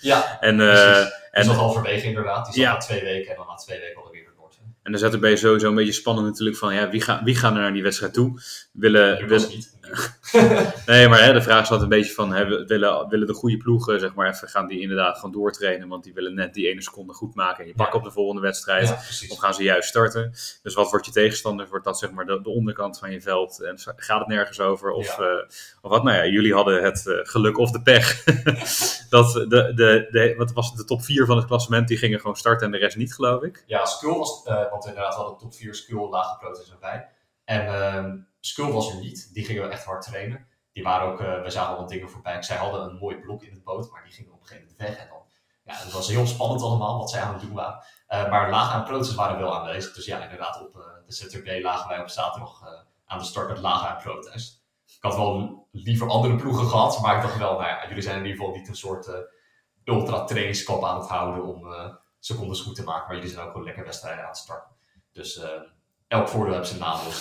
Ja, en, uh, en die zat halverwege inderdaad. Die zat ja. na twee weken en dan na twee weken alweer de Noord. En de ZRB is sowieso een beetje spannend natuurlijk van ja, wie, ga, wie gaan er naar die wedstrijd toe? Willen, willen... niet. nee, maar hè, de vraag is altijd een beetje van hè, willen, willen de goede ploegen zeg maar even gaan die inderdaad gewoon doortrainen, want die willen net die ene seconde goed maken en je ja. op de volgende wedstrijd. Ja, of gaan ze juist starten? Dus wat wordt je tegenstander? Wordt dat zeg maar de, de onderkant van je veld en gaat het nergens over? Of, ja. uh, of wat? Nou ja, jullie hadden het uh, geluk of de pech. dat de, de, de, wat was het, de top 4 van het klassement, die gingen gewoon starten en de rest niet, geloof ik. Ja, Skull was, uh, want inderdaad hadden top 4 Skull, lage protes erbij. En uh, Skull was er niet, die gingen we echt hard trainen. Die waren ook, uh, we zagen wat dingen voorbij. Zij hadden een mooi blok in het boot, maar die gingen op een gegeven moment weg. En dan, ja, het was heel spannend allemaal wat zij aan het doen waren. Uh, maar lage aan protes waren wel aanwezig. Dus ja, inderdaad, op uh, de ZRB lagen wij op zaterdag aan de start met aan protest. ik had wel liever andere ploegen gehad, maar ik dacht wel, nou ja, jullie zijn in ieder geval niet een soort ultra trainingskamp aan het houden om secondes goed te maken, maar jullie zijn ook gewoon lekker wedstrijden aan het starten. Dus elk voordeel heeft zijn nadeel.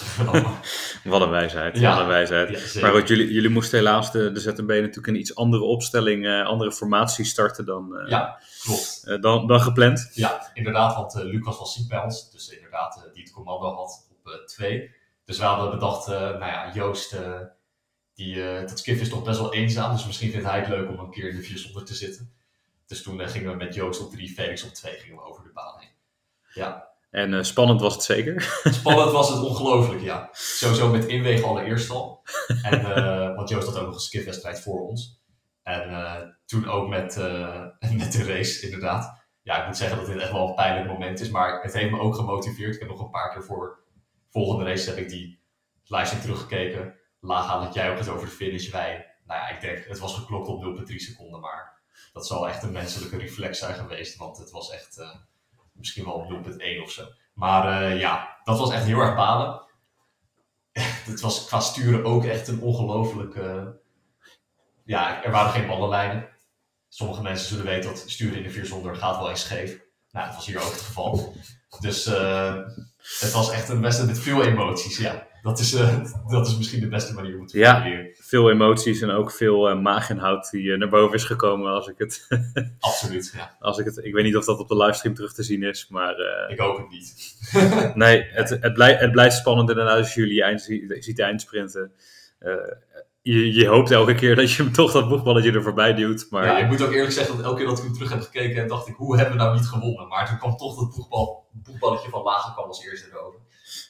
wat een wijsheid. Ja, wat een wijsheid. Ja, maar goed, jullie, jullie moesten helaas de, de ZMB natuurlijk een iets andere opstelling, uh, andere formatie starten dan, uh, ja, klopt. dan, dan gepland. Ja, inderdaad, want Lucas was ziek bij ons, dus inderdaad die het commando had op 2. dus we hadden bedacht, nou ja, Joost die, dat Skiff is toch best wel eenzaam, dus misschien vindt hij het leuk om een keer in de 400 te zitten. Dus toen gingen we met Joost op 3, Felix op 2, gingen we over de baan heen. Ja. En uh, spannend was het zeker? Spannend was het ongelooflijk, ja. Sowieso met inwegen allereerst al. En, want Joost had ook nog een skiffwedstrijd voor ons. En toen ook met, met de race, inderdaad. Ja, ik moet zeggen dat dit echt wel een pijnlijk moment is, maar het heeft me ook gemotiveerd. Ik heb nog een paar keer voor volgende race heb ik die livestream teruggekeken laag aan dat jij ook het over de finish. Wij, nou ja, ik denk, het was geklokt op 0,3 seconden, maar dat zal echt een menselijke reflex zijn geweest, want het was echt misschien wel 0,1 of zo. Maar uh, ja, dat was echt heel erg balen. het was qua sturen ook echt een ongelooflijke. Uh, ja, er waren geen ballenlijnen. Sommige mensen zullen weten dat sturen in de 400 gaat wel eens scheef. Nou, dat was hier ook het geval. Dus uh, het was echt een wedstrijd met veel emoties, ja dat is, uh, dat is misschien de beste manier om te ja, veel emoties en ook veel uh, maaginhoud die uh, naar boven is gekomen als ik het... Absoluut, ja. Als ik, het, ik weet niet of dat op de livestream terug te zien is, maar... ik hoop het niet. nee, het, het, blijft, het blijft spannend inderdaad als jullie eind, ziet eindsprinten. Je, je, hoopt elke keer dat je hem toch dat boegballetje er voorbij duwt. Maar ja, ik moet ook eerlijk zeggen dat elke keer dat ik hem terug heb gekeken, dacht ik, hoe hebben we nou niet gewonnen? Maar toen kwam toch dat boegbal, boegballetje van Lager kwam als eerste erover.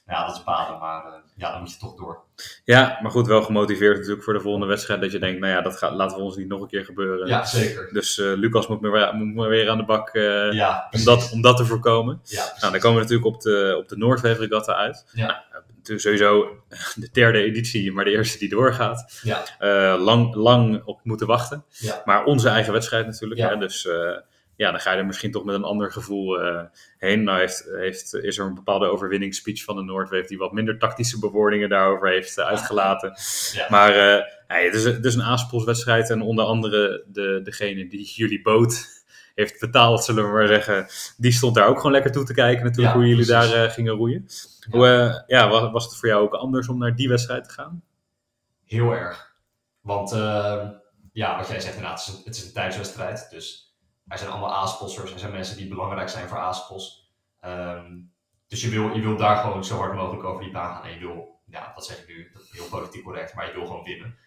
Ja, dat is balen, maar uh, ja, dan moet je toch door. Ja, maar goed, wel gemotiveerd natuurlijk voor de volgende wedstrijd. Dat je denkt, nou ja, dat gaat, laten we ons niet nog een keer gebeuren. Ja, zeker. Dus uh, Lucas moet maar, moet maar weer aan de bak uh, ja, om, dat, om dat te voorkomen. Ja, nou, dan komen we natuurlijk op de, op de uit. Ja. Nou, sowieso de derde editie, maar de eerste die doorgaat. Ja. lang, lang op moeten wachten. Ja. Maar onze eigen wedstrijd natuurlijk. Ja. Hè, dus ja, dan ga je er misschien toch met een ander gevoel uh, heen. Nou heeft, heeft, is er een bepaalde overwinningsspeech van de Noordweef die wat minder tactische bewoordingen daarover heeft uh, uitgelaten. Ja. Maar uh, hey, het, is, het is een aanspelswedstrijd en onder andere de, degene die jullie boot heeft betaald, zullen we maar zeggen, die stond daar ook gewoon lekker toe te kijken natuurlijk ja, hoe jullie precies. daar gingen roeien. Hoe, ja, was, was het voor jou ook anders om naar die wedstrijd te gaan? Heel erg. Want ehm, ja, wat jij zegt inderdaad, het is een, het is een thuiswedstrijd, dus er zijn allemaal A-sponsors, er zijn mensen die belangrijk zijn voor A-spons. Um, dus je wil, je wil daar gewoon zo hard mogelijk over die baan gaan. En je wil, ja, dat zeg ik nu, dat heel politiek correct, maar je wil gewoon winnen.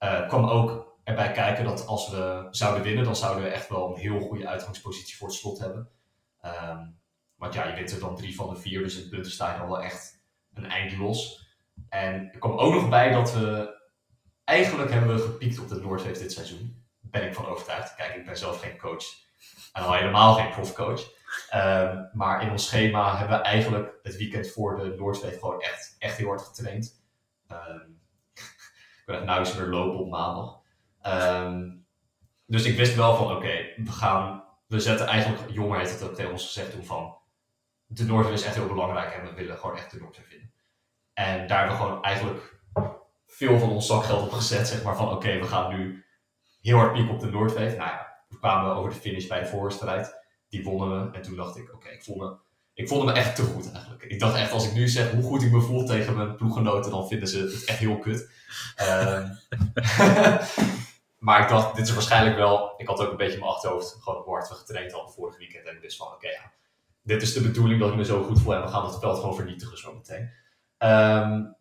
Uh, kwam ook erbij kijken dat als we zouden winnen, dan zouden we echt wel een heel goede uitgangspositie voor het slot hebben. Um, want ja, je wint er dan drie van de vier, dus in punten sta je dan wel echt een eind los. En er kwam ook nog bij dat we, eigenlijk hebben we gepiekt op de Noordweef dit seizoen ben ik van overtuigd. Kijk, ik ben zelf geen coach. En al helemaal geen profcoach. Um, maar in ons schema hebben we eigenlijk het weekend voor de Noordweef gewoon echt, echt heel hard getraind. Um, ik ben echt eens weer lopen op maandag. Um, dus ik wist wel van oké, we gaan, we zetten eigenlijk, Jonger heeft het ook tegen ons gezegd toen van, de Noordweef is echt heel belangrijk en we willen gewoon echt de Noordweef winnen. En daar hebben we gewoon eigenlijk veel van ons zakgeld op gezet, zeg maar van oké, we gaan nu heel hard piek op de Noordweef. Nou ja, we kwamen over de finish bij de voorwedstrijd. Die wonnen we. En toen dacht ik, oké, ik, voelde, ik voelde me echt te goed eigenlijk. Ik dacht echt, als ik nu zeg hoe goed ik me voel tegen mijn ploeggenoten, dan vinden ze het echt heel kut. Uh, maar ik dacht, dit is waarschijnlijk wel... Ik had ook een beetje mijn achterhoofd gewoon hoe hard we getraind hadden vorig weekend. En ik wist van, oké, ja, dit is de bedoeling dat ik me zo goed voel. En we gaan het veld gewoon vernietigen zo meteen. Um,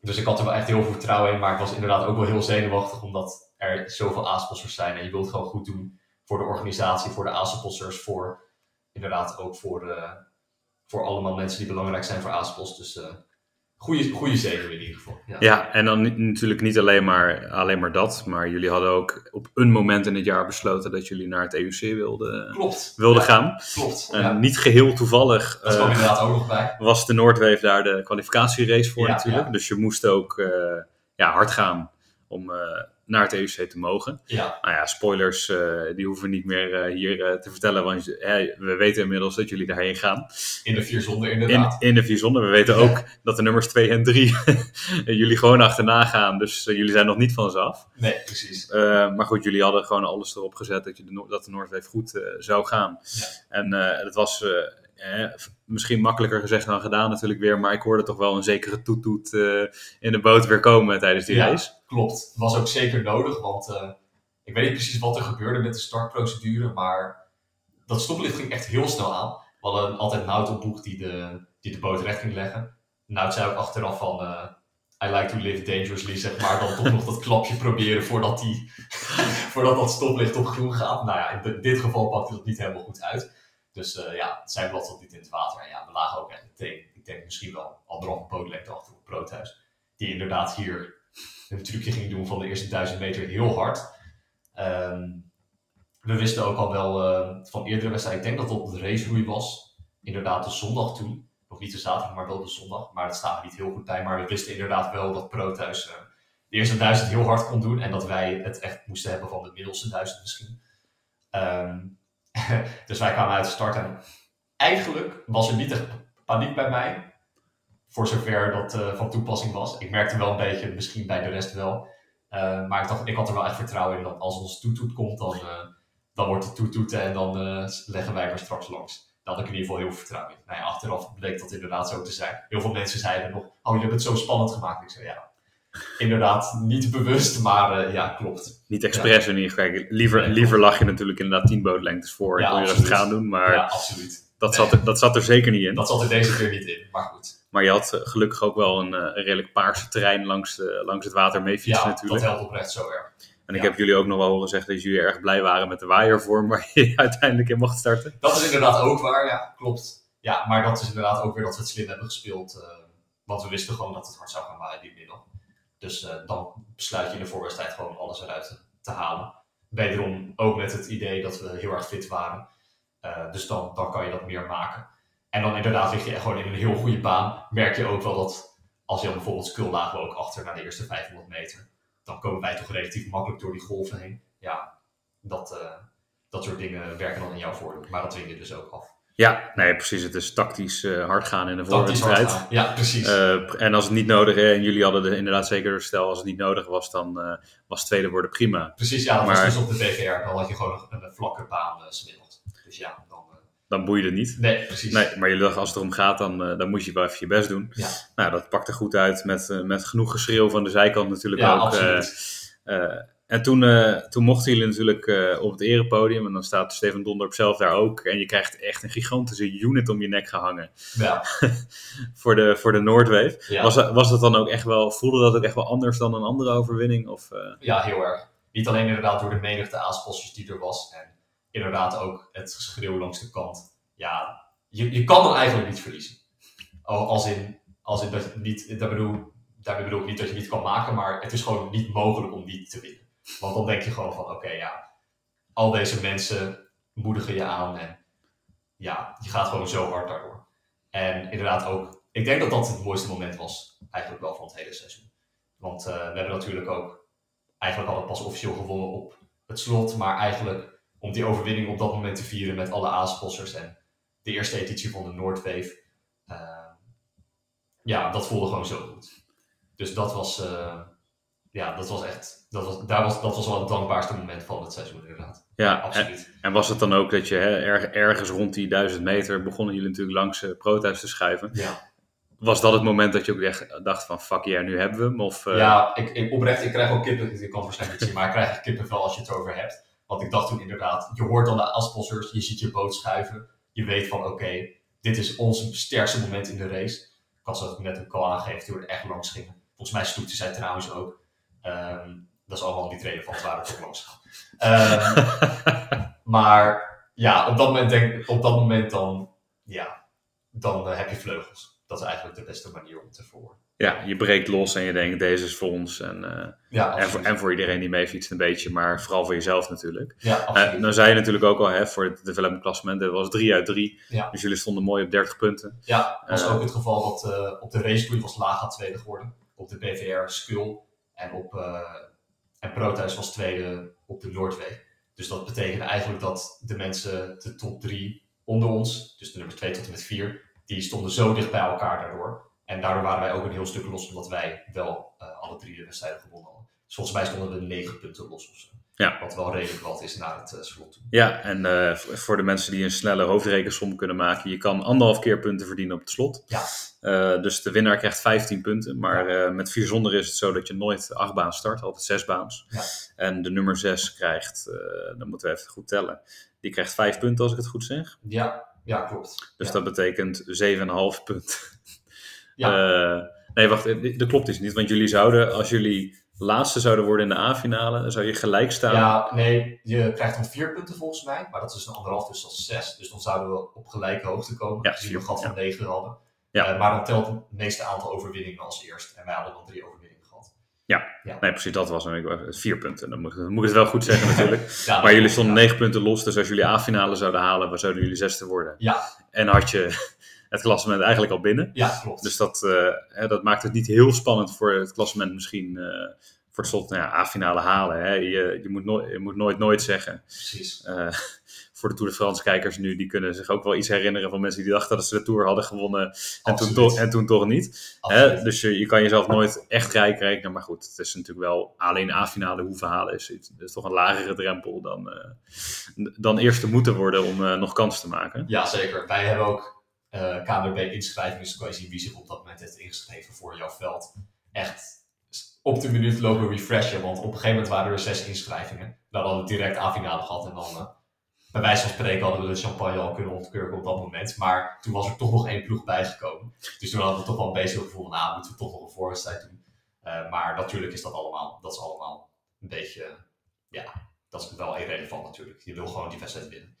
dus ik had er wel echt heel veel vertrouwen in. Maar ik was inderdaad ook wel heel zenuwachtig, omdat er zoveel A-sponsors zijn. En je wilt gewoon goed doen voor de organisatie, voor de A-sponsors, voor inderdaad ook voor, uh, voor allemaal mensen die belangrijk zijn voor A-spons. Dus uh, goede, goede zenuwen in ieder geval. Ja, ja en dan niet, natuurlijk niet alleen maar, alleen maar dat, maar jullie hadden ook op een moment in het jaar besloten dat jullie naar het EUC wilden, klopt. wilden ja, gaan. Klopt. En ja. niet geheel toevallig dat kwam uh, inderdaad ook nog bij. was de Noordweef daar de kwalificatierace voor natuurlijk. Dus je moest ook ja, hard gaan om naar het EUC te mogen. Ja, Nou ja, spoilers, eh, die hoeven we niet meer eh, hier eh, te vertellen, want we weten inmiddels dat jullie daarheen gaan. in de vier zonder In, inderdaad. in de vier zonder. We weten Ja. ook dat de nummers 2 en 3 jullie gewoon achterna gaan, dus jullie zijn nog niet van ze af. Nee, precies. Maar goed, jullie hadden gewoon alles erop gezet dat, je de, dat de Noordwave goed zou gaan. Ja. En het was eh, misschien makkelijker gezegd dan gedaan natuurlijk weer, maar ik hoorde toch wel een zekere toetoet eh in de boot weer komen tijdens die Ja. race. Klopt. Was ook zeker nodig, want eh, ik weet niet precies wat er gebeurde met de startprocedure, maar dat stoplicht ging echt heel snel aan. We hadden altijd Nout op boek die de, die de boot recht ging leggen. Nout zei ook achteraf van, eh, I like to live dangerously, zeg maar, dan toch nog dat klapje proberen voordat, die, voordat dat stoplicht op groen gaat. Nou ja, in di- dit geval pakte dat niet helemaal goed uit. Dus eh, ja, zijn blad zat niet in het water. En ja, we lagen ook echt meteen, ik denk misschien wel anderhalve bootlengte achter op Proothuis. Die inderdaad hier een trucje ging doen van de eerste duizend meter heel hard. Ehm, we wisten ook al wel eh, van eerdere wedstrijden, ik denk dat het de raceroei was. Inderdaad de zondag toen. Nog niet de zaterdag, maar wel de zondag. Maar dat staat er niet heel goed bij. Maar we wisten inderdaad wel dat Proothuis eh de eerste duizend heel hard kon doen. En dat wij het echt moesten hebben van de middelste duizend misschien. Ehm, dus wij kwamen uit de start en eigenlijk was er niet echt paniek bij mij. Voor zover dat eh, van toepassing was. Ik merkte wel een beetje, misschien bij de rest wel. Eh, maar ik, dacht, ik had er wel echt vertrouwen in dat als ons toetoet komt, dan, eh, dan wordt het toetoeten en dan leggen wij er straks langs. Daar had ik in ieder geval heel veel vertrouwen in. Nou ja, achteraf bleek dat inderdaad zo te zijn. Heel veel mensen zeiden nog, oh jullie hebben het zo spannend gemaakt. Ik zei ja, inderdaad niet bewust, maar ja, klopt. Niet expres in ieder geval. Liever, liever lag je natuurlijk inderdaad 10 bootlengtes voor Ja, kon je dat gaan doen, maar ja, absoluut. Dat, zat er, dat zat er zeker niet in. Dat zat er deze keer niet in, maar goed. Maar je had eh, gelukkig ook wel een, eh, een redelijk paarse terrein langs, eh, langs het water mee fietsen Ja, natuurlijk. dat helpt oprecht zo erg. En ik ja. heb jullie ook nog wel horen zeggen dat jullie erg blij waren met de waaiervorm waar je uiteindelijk in mocht starten. Dat is inderdaad ook waar, ja, klopt. Ja, maar dat is inderdaad ook weer dat we het slim hebben gespeeld. eh, want we wisten gewoon dat het hard zou gaan waaien, die middel. Dus eh, dan besluit je in de voorwedstrijd gewoon alles eruit te, te halen. Wederom ook met het idee dat we heel erg fit waren. Eh, dus dan, dan kan je dat meer maken. En dan inderdaad lig je echt gewoon in een heel goede baan. Merk je ook wel dat als je dan bijvoorbeeld Skul lagen we ook achter naar de eerste 500 meter. Dan komen wij toch relatief makkelijk door die golven heen. Ja, dat, eh, dat soort dingen werken dan in jouw voordeel. Maar dat win je dus ook af. Ja, nee, precies. Het is tactisch eh, hard gaan in hard voorwedstrijd. Ja, precies. En als het niet nodig is, en jullie hadden er inderdaad zeker stel, als het niet nodig was, dan eh, was tweede worden prima. precies, ja, dat maar- was dus op de BVR. Dan had je gewoon een, een vlakke baan uh. Dus ja, dan... eh, Dan boeide het niet. nee, precies. Nee, maar jullie dachten, als het erom gaat, dan, eh, dan moet je wel even je best doen. Ja. Nou, dat pakte goed uit met, eh, met genoeg geschreeuw van de zijkant natuurlijk ja, ook. absoluut. en toen, toen mochten jullie natuurlijk op het erepodium. En dan staat Steven Donderp zelf daar ook. En je krijgt echt een gigantische unit om je nek gehangen. ja, Voor de, voor de Noordwave. ja. Was, dat- was dat dan ook echt wel, voelde dat ook echt wel anders dan een andere overwinning? Of, ja, heel erg. Niet alleen inderdaad door de menigte aasposters die er was. En inderdaad ook het geschreeuw langs de kant. Ja, je, je kan dan eigenlijk niet verliezen. Al- Als in, als in dat niet, dat bedoel, daarmee bedoel ik niet dat je niet kan maken, maar het is gewoon niet mogelijk om niet te winnen. Want dan denk je gewoon van, oké, ja, al deze mensen moedigen je aan en ja, je gaat gewoon zo hard daardoor. En inderdaad ook, ik denk dat dat het mooiste moment was, eigenlijk wel van het hele seizoen. Want eh, we hebben natuurlijk ook, eigenlijk hadden we pas officieel gewonnen op het slot, maar eigenlijk om die overwinning op dat moment te vieren met alle aaspossers en de eerste editie van de Noordwave, eh, ja, dat voelde gewoon zo goed. Dus dat was, eh, ja, dat was echt, dat was, daar was, dat was wel het dankbaarste moment van het seizoen inderdaad. ja, en, Absoluut. en was het dan ook dat je hè, erg, ergens rond die duizend meter begonnen jullie natuurlijk langs uh, Proothuis te schuiven. Ja, Was dat het moment dat je ook echt dacht van fuck yeah, nu hebben we hem? Of, eh, ja ik, ik, oprecht, ik krijg ook kippen, ik kan het waarschijnlijk niet zien, maar ik krijg kippenvel als je het over hebt. Want ik dacht toen inderdaad, je hoort dan de aspossers, je ziet je boot schuiven. Je weet van oké, dit is ons sterkste moment in de race. Ik had ze ook net een call aangegeven toen we echt langs gingen. Volgens mij stoepte zij trouwens ook. Ehm, dat is allemaal niet relevant, waar het ook langs gaat. Ehm, maar ja, op dat moment, denk, op dat moment dan, ja, dan eh, heb je vleugels. Dat is eigenlijk de beste manier om te verwoorden. Ja, je breekt los en je denkt deze is voor ons. En, eh, Ja, en, voor, en voor iedereen die meefietst een beetje, maar vooral voor jezelf natuurlijk. ja, Eh nou zei je natuurlijk ook al, hè, voor het development klassement, dat was 3 uit 3. Ja. Dus jullie stonden mooi op 30 punten. Ja, was Eh, ook het geval dat op de racekoers was Laga tweede geworden. Op de BVR Skull. En op, En Proteus was tweede op de Noordweg. Dus dat betekende eigenlijk dat de mensen, de top drie onder ons, dus de nummer 2 tot en met 4, die stonden zo dicht bij elkaar daardoor. En daardoor waren wij ook een heel stuk los, omdat wij wel uh, alle drie de wedstrijden gewonnen hadden. Dus volgens mij stonden we 9 punten los of zo. Ja. Wat wel redelijk wat is naar het uh, slot toe. Ja, en uh, voor de mensen die een snelle hoofdrekensom kunnen maken, je kan anderhalf keer punten verdienen op het slot. Ja. Dus de winnaar krijgt 15 punten. Maar ja. met vier zonder is het zo dat je nooit acht baans start, altijd zes baans. Ja. En de nummer 6 krijgt, dan moeten we even goed tellen, die krijgt vijf punten als ik het goed zeg. Ja, ja klopt. Dus dat betekent 7,5 punten. Ja. nee, wacht, dat klopt dus niet. Want jullie zouden, als jullie laatste zouden worden in de A-finale, dan zou je gelijk staan. Ja, nee, je krijgt dan vier punten volgens mij, maar dat is een anderhalf, dus dat is zes. Dus dan zouden we op gelijke hoogte komen, Ja, gezien we een gat van ja. negen hadden. Ja. Uh, maar dan telt het meeste aantal overwinningen als eerst. En wij hadden dan drie overwinningen gehad. Nee, precies, dat was. Vier punten. Dan moet, dan moet ik het wel goed zeggen natuurlijk. Ja, Maar jullie stonden ja. negen punten los, dus als jullie A-finale zouden halen, waar zouden jullie zesde worden? Ja, En had je het klassement eigenlijk al binnen. ja, klopt. Dus dat, eh, hè, dat maakt het niet heel spannend voor het klassement misschien eh, voor het slot nou ja, A-finale halen. Hè. Je, je, moet nooit, je moet nooit nooit zeggen. Precies. Eh, voor de Tour de France kijkers nu, die kunnen zich ook wel iets herinneren van mensen die dachten dat ze de Tour hadden gewonnen en, toen, toch, en toen toch niet. Hè? Dus je, je kan jezelf nooit echt rijk rekenen. Maar goed, het is natuurlijk wel alleen A-finale hoeven halen. Is, is toch een lagere drempel dan, dan eerste moeten worden om nog kans te maken. Ja, zeker. Wij hebben ook eh KNRB inschrijvingen, dus dan kan je zien wie zich op dat moment heeft ingeschreven voor jouw veld. Echt op de minuut lopen refreshen, want op een gegeven moment waren er zes inschrijvingen. Dan hadden we direct A-finale gehad en dan, eh, bij wijze van spreken, hadden we de champagne al kunnen ontkurken op dat moment. Maar toen was er toch nog één ploeg bijgekomen. Dus toen hadden we toch wel een beetje het gevoel van, ah, moeten we toch nog een voorwedstrijd doen. Eh, maar natuurlijk is dat allemaal, dat is allemaal een beetje, ja, dat is wel irrelevant natuurlijk. Je wil gewoon die wedstrijd winnen.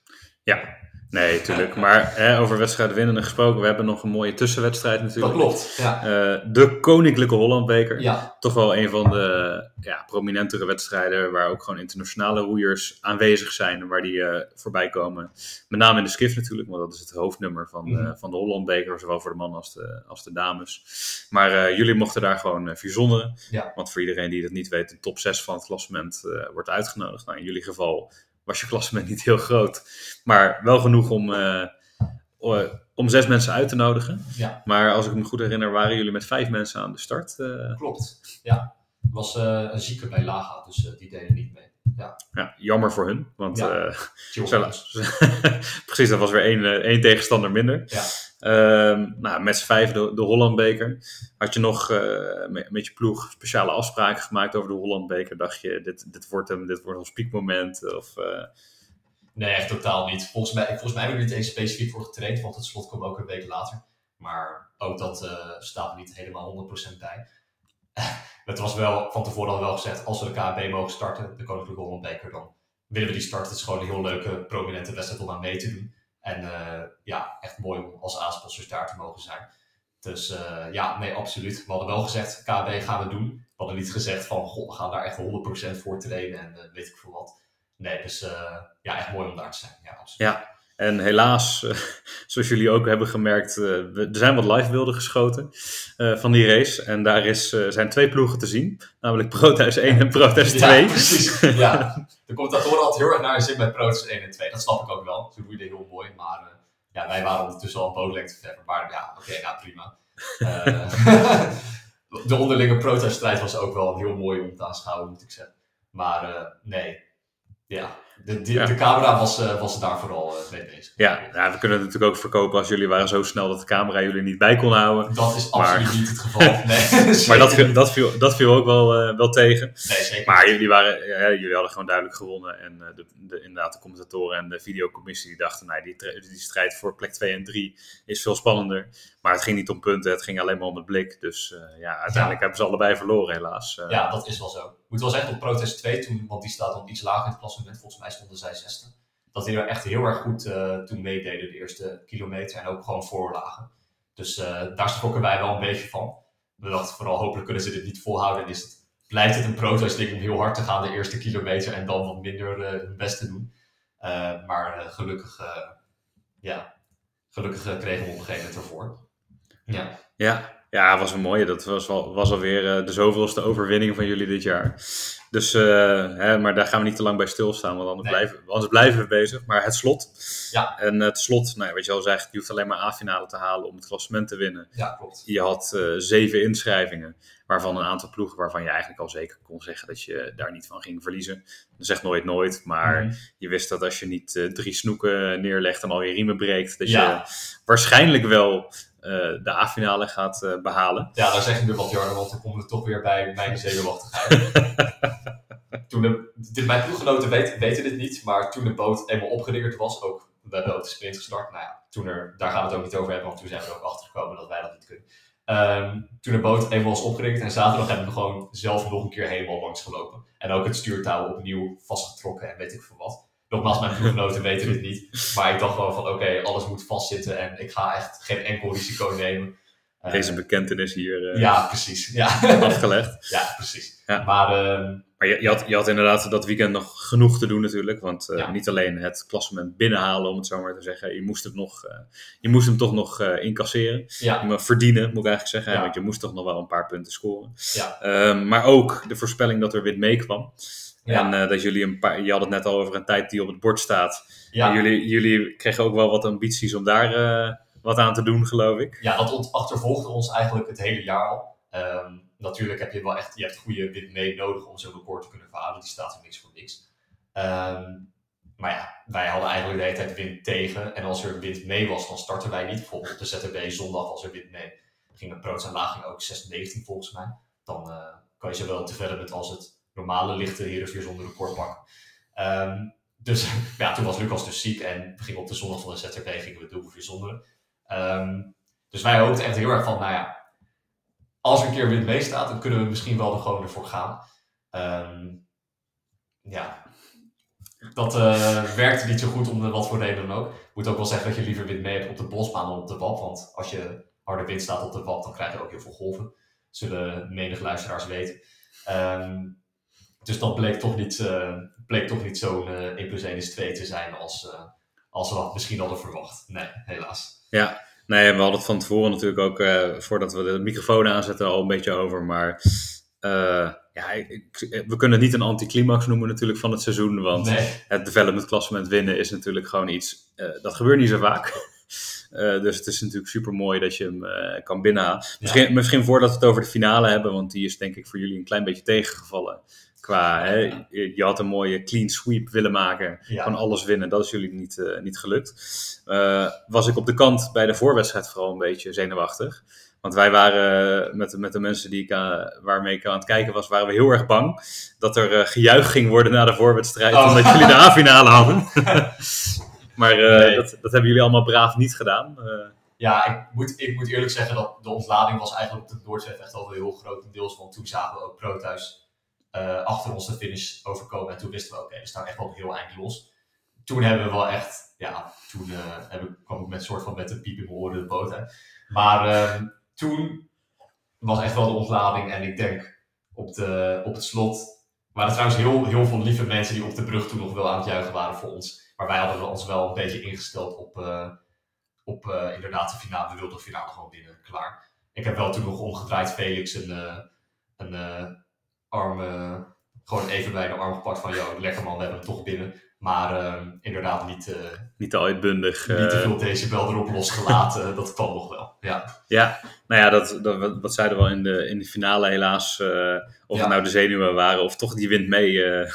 Nee, tuurlijk. Maar hè, over wedstrijden winnen gesproken, we hebben nog een mooie tussenwedstrijd Dat natuurlijk. klopt, ja. Eh, de Koninklijke Hollandbeker. Ja, Toch wel een van de ja, prominentere wedstrijden waar ook gewoon internationale roeiers aanwezig zijn en waar die eh, voorbij komen. Met name in de skiff natuurlijk, want dat is het hoofdnummer van, de- Mhm. van de Hollandbeker, zowel voor de mannen als de, als de dames. Maar eh, jullie mochten daar gewoon uh. Ja. Want voor iedereen die dat niet weet, de top 6 van het klassement eh, wordt uitgenodigd. Nou, in jullie geval was je klassement niet heel groot, maar wel genoeg om, eh, om zes mensen uit te nodigen. Ja. Maar als ik me goed herinner, waren jullie met vijf mensen aan de start. eh, klopt. Ja. Er was eh, een zieke bij Laga, dus die deden niet mee. ja, jammer voor hun, want Ja. Precies, dat was weer één, één tegenstander minder. Ja. Ehm, nou, met z'n vijf de, de Hollandbeker. Had je nog met, met je ploeg speciale afspraken gemaakt over de Hollandbeker? Dacht je, dit, dit wordt hem, dit wordt ons piekmoment? Of, eh, Nee, echt totaal niet. Volgens mij, volgens mij hebben we er niet eens specifiek voor getraind, want het slot kwam ook een week later. Maar ook dat eh, staat er niet helemaal 100% bij. het was wel, van tevoren al wel gezegd, als we de KB mogen starten, de Koninklijke Hollandbeker, dan willen we die starten. Het is gewoon een heel leuke, prominente wedstrijd om aan mee te doen. En eh, ja, echt mooi om als aansponsors daar te mogen zijn. Dus eh, ja, nee, absoluut. We hadden wel gezegd, KB gaan we doen. We hadden niet gezegd van, god, we gaan daar echt 100% voor trainen en eh, weet ik veel wat. Nee, dus ja, echt mooi om daar te zijn. Ja, absoluut. Ja. En helaas, eh, zoals jullie ook hebben gemerkt, eh, er zijn wat live beelden geschoten eh, van die race. En daar is, zijn twee ploegen te zien, namelijk Proteus 1 en Proteus 2. Ja, precies. Ja. De commentatoren hadden heel erg naar de zin bij Protoss 1 en 2. Dat snap ik ook wel. Ze roeiden heel mooi. Maar ja, wij waren ondertussen al een bootlengte verder. Maar ja, oké, nou prima. De onderlinge Protoss-strijd was ook wel heel mooi om te aanschouwen, moet ik zeggen. Maar nee, ja. De, de, Ja. de camera was, eh, was daar vooral eh, mee bezig. Ja, ja, we kunnen het natuurlijk ook verkopen als jullie waren zo snel dat de camera jullie niet bij kon houden. Dat is Maar- absoluut niet het geval. Nee, Maar dat viel, dat viel, dat viel ook wel, eh, wel tegen. Nee, zeker Maar jullie, waren, ja, jullie hadden gewoon duidelijk gewonnen. En de, de, inderdaad, de commentatoren en de videocommissie die dachten, nee, die, die strijd voor plek 2 en 3 is veel spannender. Maar het ging niet om punten, het ging alleen maar om het blik. Dus ja, uiteindelijk hebben ze allebei verloren helaas. Ja, dat is wel zo. Moet wel zeggen, op Protest 2 toen, want die staat dan iets lager in het klassement, volgens mij stonden zij zesde. Dat die er echt heel erg goed eh, toen meededen, de eerste kilometer, en ook gewoon voorlagen. Dus eh, daar schrokken wij wel een beetje van. We dachten vooral, hopelijk kunnen ze dit niet volhouden. En is het, blijft het een protest ding om heel hard te gaan de eerste kilometer en dan wat minder eh, hun best te doen. Maar gelukkig, ja, gelukkig kregen we op een gegeven moment ervoor. Ja, Ja, Ja, was een mooie. Dat was, al, was alweer uh, de zoveelste overwinning van jullie dit jaar. Dus, uh, hè, maar daar gaan we niet te lang bij stilstaan, want anders, blijven, anders blijven we bezig. Maar het slot. Ja. En het slot, nou, weet je al zegt, je hoeft alleen maar A-finale te halen om het klassement te winnen. Ja, klopt. Je had uh, zeven inschrijvingen, waarvan een aantal ploegen waarvan je eigenlijk al zeker kon zeggen dat je daar niet van ging verliezen. Dat zegt nooit nooit, maar Mhm. je wist dat als je niet uh, drie snoeken neerlegt en al je riemen breekt, dat Ja. je waarschijnlijk wel de A-finale gaat uh, behalen. Ja, daar zeg je nu wat, Jarno, want dan komen we toch weer bij mijn zenuwachtigheid. toen de, de, mijn ploeggenoten weten, weten dit niet, maar toen de boot eenmaal opgeriggerd was, ook, we hebben ook de sprint gestart, nou ja, toen er, daar gaan we het ook niet over hebben, want toen zijn we er ook achter gekomen dat wij dat niet kunnen. Um, toen de boot eenmaal was opgeriggerd en zaterdag hebben we gewoon zelf nog een keer helemaal langs gelopen. En ook het stuurtouw opnieuw vastgetrokken en weet ik veel wat. Nogmaals, mijn ploeggenoten weten dit niet. Maar ik dacht gewoon van, oké, okay, alles moet vastzitten en ik ga echt geen enkel risico nemen. Deze bekentenis hier uh, ja, precies. Ja. afgelegd. ja, precies. Ja. Maar, uh, maar je, je, had, je had inderdaad dat weekend nog genoeg te doen natuurlijk. Want uh, Ja. niet alleen het klassement binnenhalen, om het zo maar te zeggen. Je moest, het nog, je moest hem toch nog incasseren. ja, Maar verdienen, moet ik eigenlijk zeggen. Ja. Want je moest toch nog wel een paar punten scoren. ja, Ehm, maar ook de voorspelling dat er wit meekwam. Ja. En eh, dat jullie een paar, je had het net al over een tijd die op het bord staat. ja. En jullie, jullie kregen ook wel wat ambities om daar eh, wat aan te doen, geloof ik. ja, dat achtervolgde ons eigenlijk het hele jaar al. Ehm, natuurlijk heb je wel echt, je hebt goede wit mee nodig om zo'n record te kunnen verhalen. Die staat er niks voor niks. Ehm, maar ja, wij hadden eigenlijk de hele tijd wind tegen. En als er wind mee was, dan starten wij niet. Bijvoorbeeld op de ZTB zondag als er wind mee. Ging een Proots en Laag ging ook 6-19 volgens mij. Dan eh, kan je zowel te verder met als het normale lichte Heerenveer zonder record pakken. Ehm, dus ja, toen was Lucas dus ziek en we gingen op de zondag van de ZTB gingen we het dubbel zonder. Ehm, dus wij hoopten echt heel erg van, nou ja, als er een keer wind mee staat, dan kunnen we misschien wel er gewoon ervoor gaan. Ehm, ja, dat eh, werkte niet zo goed om wat voor reden dan ook. Ik moet ook wel zeggen dat je liever wind mee hebt op de bosbaan dan op de WAP. Want als je harde wind staat op de WAP, dan krijg je ook heel veel golven. Zullen menig luisteraars weten. Dus dat bleek toch niet, uh, bleek toch niet zo'n uh, 1 plus 1 is 2 te zijn als, uh, als we dat misschien hadden verwacht. Nee, helaas. Ja, nee, we hadden het van tevoren natuurlijk ook, voordat we de microfoon aanzetten, al een beetje over. Maar ja, we kunnen het niet een anticlimax noemen natuurlijk van het seizoen. Want Nee. het development klassement winnen is natuurlijk gewoon iets, uh, dat gebeurt niet zo vaak. Uh, dus het is natuurlijk super mooi dat je hem uh, kan binnenhalen. Misschien, Ja. misschien voordat we het over de finale hebben, want die is denk ik voor jullie een klein beetje tegengevallen. Qua, hè, je, had een mooie clean sweep willen maken, Ja. van alles winnen. Dat is jullie niet, uh, niet gelukt. was ik op de kant bij de voorwedstrijd vooral een beetje zenuwachtig. Want wij waren met, met de mensen die ik aan, waarmee ik aan het kijken was, waren we heel erg bang dat er uh, gejuich ging worden na de voorwedstrijd. Oh. Omdat jullie de A-finale hadden. maar Nee. dat, dat hebben jullie allemaal braaf niet gedaan. Ja, ik moet, ik moet eerlijk zeggen dat de ontlading was eigenlijk op de Noordzee echt al heel grotendeels. Want toen zagen we ook Proothuis uh, achter ons de finish overkomen. En toen wisten we, oké, we staan echt wel heel eind los. Toen hebben we wel echt, ja, toen ik, kwam ik met soort van met een piep in mijn oren de boot uit. Maar uh, toen was echt wel de ontlading. En ik denk op, de, op het slot waren trouwens heel, heel veel lieve mensen die op de brug toen nog wel aan het juichen waren voor ons. Maar wij hadden ons wel een beetje ingesteld op, uh, op inderdaad de finale. We wilden de finale gewoon winnen, klaar. Ik heb wel toen nog omgedraaid Felix een, een arm, gewoon even bij de arm gepakt van, joh, lekker man, we hebben hem toch binnen. Maar uh, inderdaad niet, uh, niet te uitbundig. Niet te veel decibel erop losgelaten. dat kwam nog wel. Ja, ja nou ja, dat, dat, wat zeiden we al in de, in de finale helaas. Uh, of Ja. het nou de zenuwen waren of toch die wind mee. eh,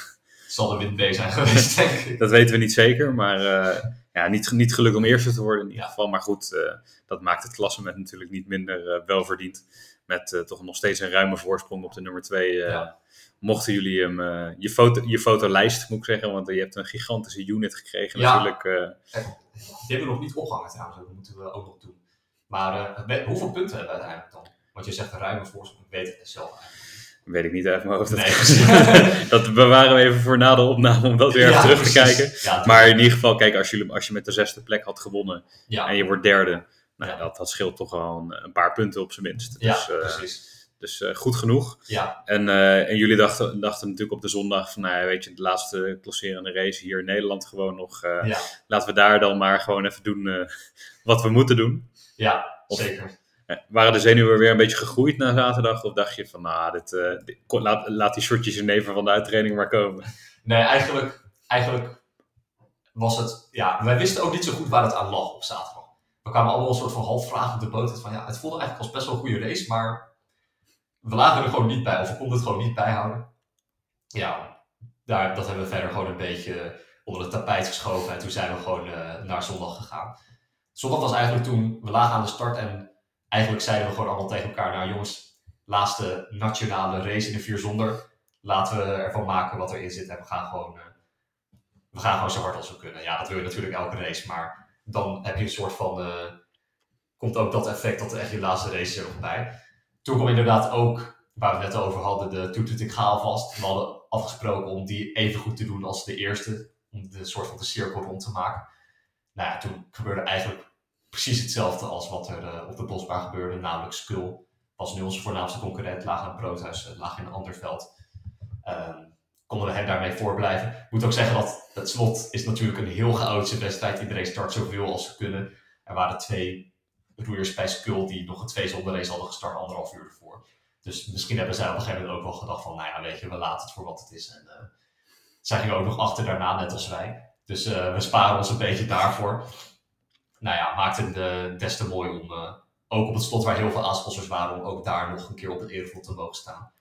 zal de wind mee zijn geweest, denk ik. dat weten we niet zeker. Maar eh, ja, niet, niet gelukt om eerste te worden in ieder geval. Maar goed, eh, dat maakt het klassement natuurlijk niet minder eh, welverdiend. Met eh, toch nog steeds een ruime voorsprong op de nummer 2. Ja. Mochten jullie hem, eh, je, foto, je fotolijst moet ik zeggen, want je hebt een gigantische unit gekregen Ja. natuurlijk. eh. Die hebben we nog niet opgehangen trouwens, dat moeten we ook nog doen. Maar uh, hoeveel punten hebben we uiteindelijk dan? Want je zegt een ruime voorsprong, ik weet het zelf eigenlijk. Weet ik niet uit mijn hoofd. Dat, Nee. dat bewaren we even voor na de opname om dat weer Ja, terug te kijken. Ja, Maar in ieder geval, kijk, als je, als je met de zesde plek had gewonnen ja, en je wordt derde, nou, Ja. dat, dat scheelt toch wel een, paar punten op zijn minst. ja Dus, eh, precies. dus eh, goed genoeg. Ja, En, eh, en jullie dachten, dachten natuurlijk op de zondag van, nou ja, weet je, de laatste klasserende race hier in Nederland gewoon nog. ja, Laten we daar dan maar gewoon even doen wat we moeten doen. ja Of- zeker. Waren de zenuwen weer een beetje gegroeid na zaterdag? Of dacht je van, nou, dit, laat, laat die shortjes neven van de uittraining maar komen? Nee, eigenlijk, eigenlijk was het... Ja, wij wisten ook niet zo goed waar het aan lag op zaterdag. We kwamen allemaal een soort van half op de boot. Van, ja, het voelde eigenlijk als best wel een goede race, maar we lagen er gewoon niet bij. Of we konden het gewoon niet bijhouden. Ja, daar, dat hebben we verder gewoon een beetje onder het tapijt geschoven. En toen zijn we gewoon eh, naar zondag gegaan. Zondag was eigenlijk toen we lagen aan de start en eigenlijk zeiden we gewoon allemaal tegen elkaar: Nou jongens, laatste nationale race in de vier zonder. Laten we ervan maken wat erin zit en we gaan gewoon, eh, we gaan gewoon zo hard als we kunnen. Ja, dat wil je natuurlijk elke race, maar dan heb je een soort van. eh, komt ook dat effect dat er echt je laatste race er nog bij. Toen kwam inderdaad ook, waar we het net over hadden, de Toet Toet Ik Ga alvast. We hadden afgesproken om die even goed te doen als de eerste. Om de soort van de cirkel rond te maken. Nou ja, toen gebeurde eigenlijk precies hetzelfde als wat er eh, op de bosbaan gebeurde. Namelijk Skull was nu onze voornaamste concurrent. Laag aan Broodhuis, eh, laag in een ander veld. Ehm, konden we hen daarmee voorblijven. Ik moet ook zeggen dat het slot is natuurlijk een heel chaotische wedstrijd. Iedereen start zoveel als ze kunnen. Er waren twee roeiers bij Skull die nog een twee zonder race hadden gestart anderhalf uur ervoor. Dus misschien hebben zij op een gegeven moment ook wel gedacht van, nou ja, weet je, we laten het voor wat het is. En eh, zij gingen ook nog achter daarna, net als wij. Dus eh, we sparen ons een beetje daarvoor. Nou ja, maakte het des te mooi om, eh, ook op het slot waar heel veel aanspossers waren, om ook daar nog een keer op het ereveld te mogen staan.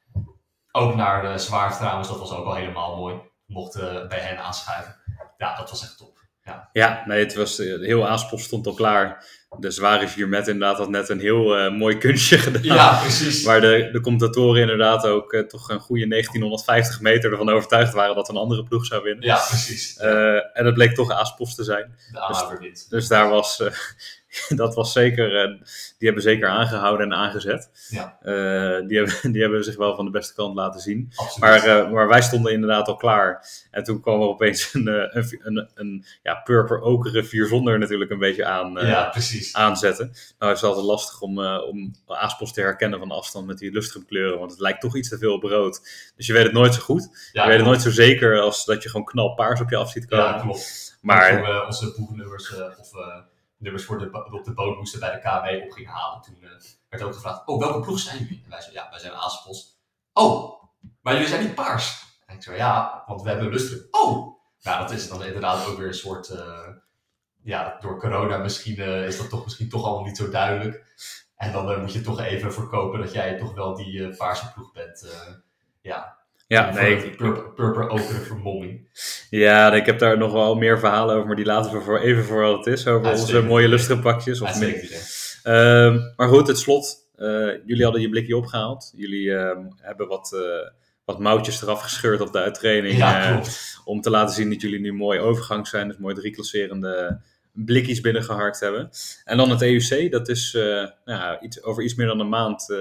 Ook naar de zwaard trouwens, dat was ook wel helemaal mooi. Mochten bij hen aanschuiven. Ja, dat was echt top. Ja, nee, het was, eh, heel Aaspos stond al klaar. De zware viermet inderdaad had net een heel eh, mooi kunstje gedaan. Ja, precies. Waar de, de commentatoren inderdaad ook eh, toch een goede 1950 meter ervan overtuigd waren dat een andere ploeg zou winnen. Ja, precies. En het bleek toch Aaspos te zijn. de wint. Dus daar was, dat was zeker, eh, die hebben zeker aangehouden en aangezet. Ja. Eh, die, hebben, die hebben zich wel van de beste kant laten zien. Absoluut. Maar, eh, maar wij stonden inderdaad al klaar. En toen kwam er opeens een, een, een, een ja, purper-okere vierzonder natuurlijk een beetje aan, ja, precies. aanzetten. Nou is het altijd lastig om, om Aaspos te herkennen van afstand met die lustrumkleuren. Want het lijkt toch iets te veel op rood. Dus je weet het nooit zo goed. Ja, je weet het nooit zo zeker als dat je gewoon knalpaars op je af ziet komen. Ja, klopt. maar onze boegnummers eh, of nummers voor de, op de boot moesten bij de KB op halen, toen eh, werd ook gevraagd, oh, welke ploeg zijn jullie? En wij zeiden, ja, wij zijn Aaspos. Oh, maar jullie zijn niet paars. En ik zei, ja, want we hebben lustrum. Oh! Nou, dat is dan inderdaad ook weer een soort, eh, ja, door corona misschien eh, is dat toch misschien toch allemaal niet zo duidelijk. En dan eh, moet je toch even verkopen dat jij toch wel die eh, paarse ploeg bent. eh, ja, ja, nee, purper, purper okere vermomming. Ja, ik heb daar nog wel meer verhalen over, maar die laten we voor even voor wat het is. Over onze Uitstekend. mooie lustrumpakjes. Of Uitstekend idee. Ehm, maar goed, het slot. Eh, jullie hadden je blikje opgehaald. Jullie ehm, hebben wat, eh, wat moutjes eraf gescheurd op de uittraining. Ja, eh, om te laten zien dat jullie nu mooi overgang zijn. Dus mooi drie klasserende blikjes binnengehakt hebben. En dan het EUC, dat is nou, ja, iets, over iets meer dan een maand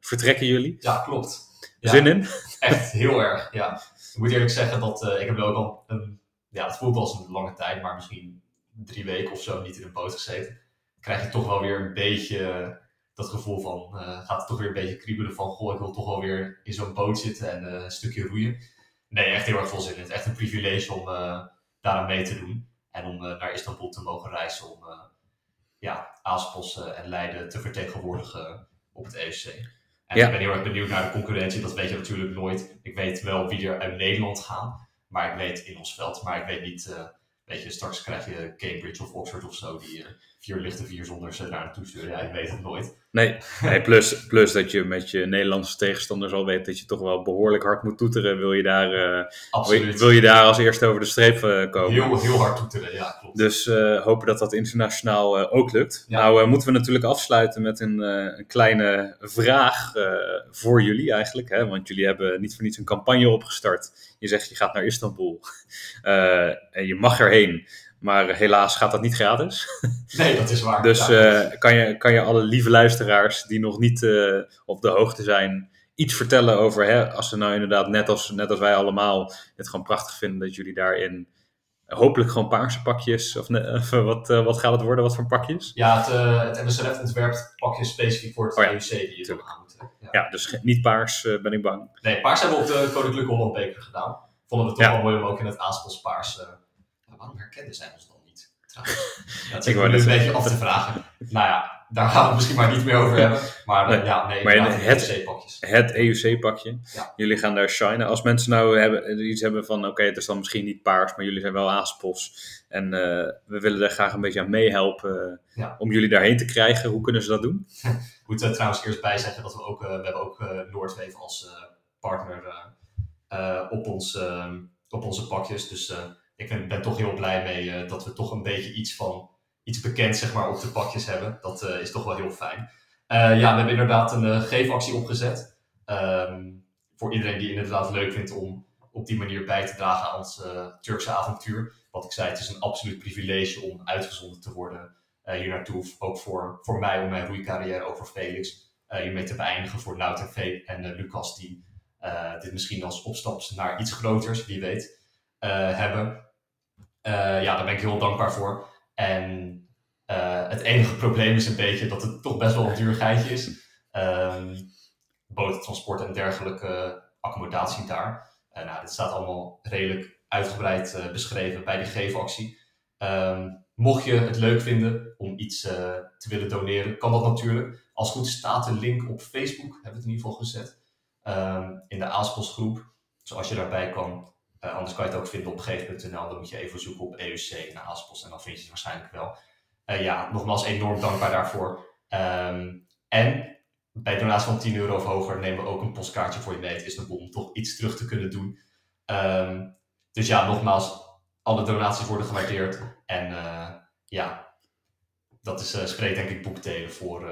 vertrekken jullie. Ja, klopt. Ja, Zin in? Echt heel erg, ja. Moet eerlijk zeggen dat eh, ik heb ook al een, ja, het voelt als een lange tijd, maar misschien drie weken of zo niet in een boot gezeten. Krijg je toch wel weer een beetje dat gevoel van, eh, gaat het toch weer een beetje kriebelen van, goh, ik wil toch wel weer in zo'n boot zitten en eh, een stukje roeien. Nee, echt heel erg veel zin in. Het is echt een privilege om eh daaraan mee te doen en om naar Istanbul te mogen reizen om ja, Aaspos en Leiden te vertegenwoordigen op het ESC. En Ja. ik ben heel erg benieuwd naar de concurrentie. Dat weet je natuurlijk nooit. Ik weet wel wie er uit Nederland gaan. Maar ik weet in ons veld. Maar ik weet niet. eh, weet je, straks krijg je Cambridge of Oxford of zo. Die eh, vier lichte vier zonder ze daar naartoe sturen. Ja, ik weet het nooit. Nee, nee plus, plus dat je met je Nederlandse tegenstanders al weet dat je toch wel behoorlijk hard moet toeteren. Wil je daar, eh, wil je, Absoluut. wil je daar als eerste over de streep eh, komen. heel, heel hard toeteren. Ja, klopt. Dus eh, hopen dat dat internationaal ook lukt. Ja. Nou moeten we natuurlijk afsluiten met een, een kleine vraag voor jullie eigenlijk. Hè? Want jullie hebben niet voor niets een campagne opgestart. Je zegt je gaat naar Istanbul en je mag erheen. Maar helaas gaat dat niet gratis. Nee, dat is waar. Dus eh, kan, je, kan je alle lieve luisteraars die nog niet eh, op de hoogte zijn, iets vertellen over, hè, als ze nou inderdaad net als, net als wij allemaal het gewoon prachtig vinden dat jullie daarin hopelijk gewoon paarse pakjes, of, ne- of wat, eh, wat gaat het worden, wat voor pakjes? ja, het, eh, het MSRF ontwerpt pakjes specifiek voor het Oh ja, EUC die je dan aan moet trekken. Ja. Ja, dus niet paars, eh, ben ik bang. Nee, paars hebben we op de Koninklijke Hollandbeker gedaan. Vonden we het toch Ja. wel mooi om ook in het Aaspels paars... eh, waarom herkenden zij ons dan niet? Trouwens. Ja, het Ik nu een beetje af te vragen. nou ja, daar gaan we het misschien maar niet meer over hebben. Maar Nee. ja, nee, Maar het- EUC-pakjes. Het EUC-pakje. Ja. Jullie gaan daar shinen. Als mensen nou hebben, iets hebben van, oké, het is dan misschien niet paars, maar jullie zijn wel Aaspos. En eh, we willen er graag een beetje aan meehelpen Ja. om jullie daarheen te krijgen. Hoe kunnen ze dat doen? Moeten we trouwens eerst bij zeggen dat we ook, eh, we hebben ook eh Noordweef als eh, partner eh, eh, op, ons, eh, op onze pakjes. Dus eh, ik ben, ben toch heel blij mee eh, dat we toch een beetje iets van iets bekend zeg maar, op de pakjes hebben. Dat eh, is toch wel heel fijn. Eh, ja, we hebben inderdaad een geefactie opgezet. Ehm, voor iedereen die inderdaad leuk vindt om op die manier bij te dragen aan ons Turkse avontuur. Wat ik zei, het is een absoluut privilege om uitgezonden te worden hier naartoe. Ook voor, voor mij om mijn roeicarrière, ook voor Felix. hiermee te beëindigen voor Nout en, Ve- en Lucas, die dit misschien als opstap naar iets groters, wie weet, hebben. Eh, ja, daar ben ik heel dankbaar voor. En eh, het enige probleem is een beetje dat het toch best wel een duur geitje is. Ehm botentransport en dergelijke accommodatie daar. Eh, nou, dit staat allemaal redelijk uitgebreid beschreven bij die geefactie. Ehm, mocht je het leuk vinden om iets te willen doneren, kan dat natuurlijk. Als goed staat de link op Facebook, hebben we het in ieder geval gezet. ehm, in de Aaspos groep, zoals je daarbij kan. Eh, anders kan je het ook vinden op geef.nl. Dan moet je even zoeken op EUC en Aaspos en dan vind je het waarschijnlijk wel. Eh, ja, nogmaals enorm dankbaar daarvoor. Ehm, en bij donatie van 10 euro of hoger nemen we ook een postkaartje voor je mee. Het is de bom om toch iets terug te kunnen doen. Ehm, dus ja, nogmaals, alle donaties worden gewaardeerd. En eh, ja, dat is, spreekt denk ik boekdelen voor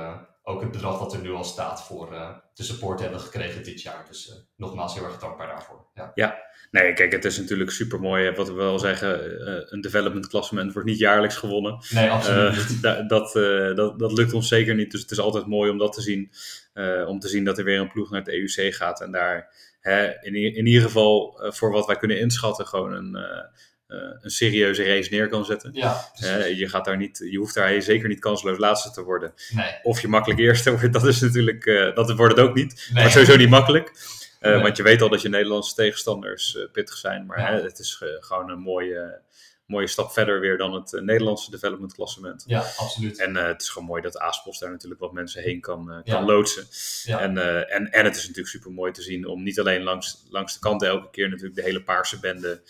ook het bedrag dat er nu al staat voor eh, de support hebben gekregen dit jaar. Dus eh, nogmaals heel erg dankbaar daarvoor. Ja. Nee, kijk, het is natuurlijk super mooi. Wat we wel zeggen, eh, een development klassement wordt niet jaarlijks gewonnen. Nee, absoluut Eh, niet. da- dat, eh, dat, dat lukt ons zeker niet. Dus het is altijd mooi om dat te zien. Eh, om te zien dat er weer een ploeg naar het EUC gaat. En daar hè, in, in ieder geval eh, voor wat wij kunnen inschatten, gewoon een, eh, eh, een serieuze race neer kan zetten. Ja. Eh, je, gaat daar niet, je hoeft daar zeker niet kansloos laatste te worden. nee. Of je makkelijk eerste wordt, dat is natuurlijk, eh, dat wordt het ook niet. Nee. Maar sowieso niet makkelijk. Eh, Nee. Want je weet al dat je Nederlandse tegenstanders eh, pittig zijn. Maar Ja. hè, het is eh, gewoon een mooie, mooie stap verder weer dan het eh, Nederlandse development klassement. Ja, absoluut. En eh, het is gewoon mooi dat Aaspos daar natuurlijk wat mensen heen kan, eh, Ja. kan loodsen. Ja. En, en, en het is natuurlijk super mooi te zien om niet alleen langs, langs de kant elke keer natuurlijk de hele paarse bende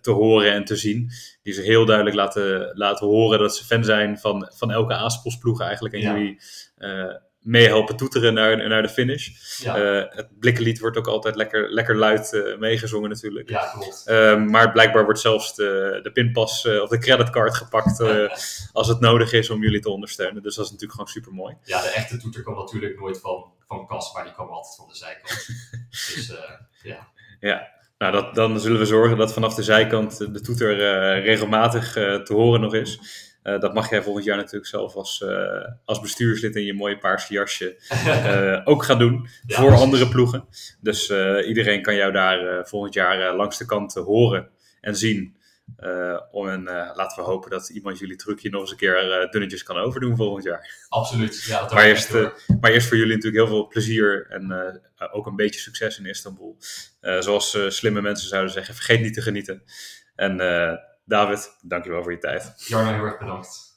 te horen en te zien. Die ze heel duidelijk laten, laten horen dat ze fan zijn van, van elke Aaspos ploeg eigenlijk. En Ja. jullie meehelpen toeteren naar, naar de finish. Ja, Eh, het blikkenlied wordt ook altijd lekker, lekker luid eh, meegezongen natuurlijk. ja klopt. Ehm, maar blijkbaar wordt zelfs de, de pinpas eh, of de creditcard gepakt als het nodig is om jullie te ondersteunen. Dus dat is natuurlijk gewoon super mooi. Ja, de echte toeter kwam natuurlijk nooit van, van Cas, maar die kwam altijd van de zijkant. dus eh, ja. Nou, dat, dan zullen we zorgen dat vanaf de zijkant de toeter regelmatig te horen nog is. Eh, dat mag jij volgend jaar natuurlijk zelf als, eh, als bestuurslid in je mooie paarse jasje eh, ook gaan doen Ja, voor precies. andere ploegen. Dus iedereen kan jou daar volgend jaar langs de kant horen en zien. Om, en laten we hopen dat iemand jullie trucje nog eens een keer dunnetjes kan overdoen volgend jaar. Absoluut. Ja, dat Maar eerst, maar eerst voor jullie natuurlijk heel veel plezier en ook een beetje succes in Istanbul. Zoals slimme mensen zouden zeggen, vergeet niet te genieten. En David, dankjewel voor je tijd. Jarno, heel erg bedankt.